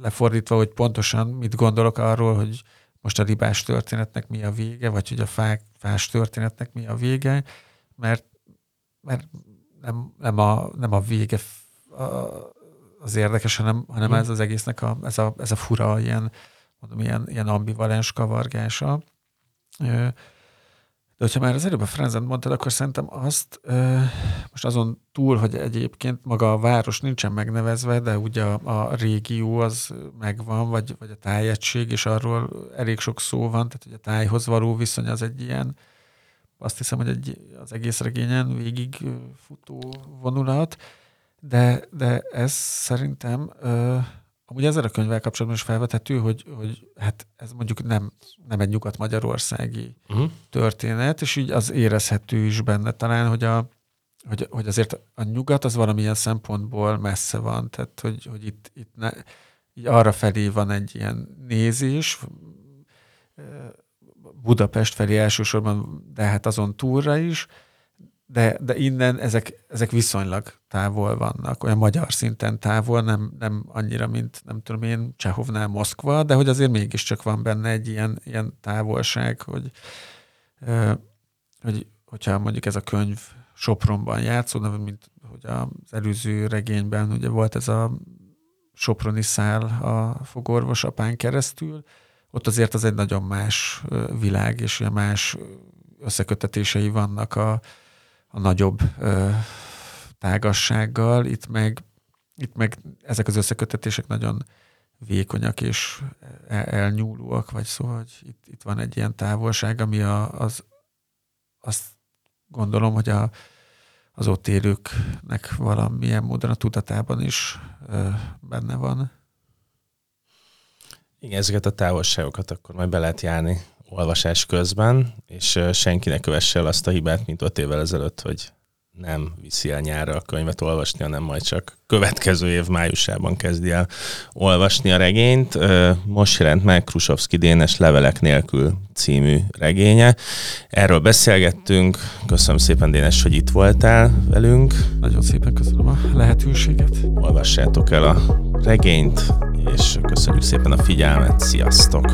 lefordítva, hogy pontosan mit gondolok arról, hogy most a libás történetnek mi a vége, vagy hogy a fák, fás történetnek mi a vége, mert, mert nem, nem, a, nem a vége az érdekes, hanem, hanem ez az egésznek a, ez, a, ez a fura ilyen mondom, ilyen, ilyen ambivalens kavargása. De hogyha már az előbb a Frenzent mondtad, akkor szerintem azt most azon túl, hogy egyébként maga a város nincsen megnevezve, de ugye a, a régió az megvan, vagy, vagy a tájegység, és arról elég sok szó van, tehát hogy a tájhoz való viszony az egy ilyen, azt hiszem, hogy egy, az egész regényen végig futó vonulat, de, de ez szerintem Amúgy ezzel a könyvvel kapcsolatban is felvethető, hogy, hogy hát ez mondjuk nem, nem egy nyugat-magyarországi uh-huh. történet, és így az érezhető is benne talán, hogy, a, hogy, hogy azért a nyugat az valamilyen szempontból messze van, tehát hogy, hogy itt, itt ne, így arra felé van egy ilyen nézés, Budapest felé elsősorban, de hát azon túlra is, de, de innen ezek, ezek viszonylag távol vannak, olyan magyar szinten távol, nem, nem annyira, mint nem tudom én, Csehovnál Moszkva, de hogy azért mégiscsak van benne egy ilyen, ilyen távolság, hogy, hogy hogyha mondjuk ez a könyv Sopronban játszódna, mint hogy az előző regényben ugye volt ez a Soproni szál a fogorvos apán keresztül, ott azért az egy nagyon más világ, és olyan más összekötetései vannak a, a nagyobb ö, tágassággal, itt meg, itt meg ezek az összekötetések nagyon vékonyak és el, elnyúlóak, vagy szóval, hogy itt, itt van egy ilyen távolság, ami a, az, azt gondolom, hogy a, az ott élőknek valamilyen módon a tudatában is ö, benne van. Igen, ezeket a távolságokat akkor majd be lehet járni olvasás közben, és senkinek kövesse el azt a hibát, mint öt évvel ezelőtt, hogy nem viszi el nyárra a könyvet olvasni, hanem majd csak következő év májusában kezdi el olvasni a regényt. Most jelent meg Krusovszki Dénes Levelek nélkül című regénye. Erről beszélgettünk. Köszönöm szépen, Dénes, hogy itt voltál velünk. Nagyon szépen köszönöm a lehetőséget. Olvassátok el a regényt, és köszönjük szépen a figyelmet. Sziasztok!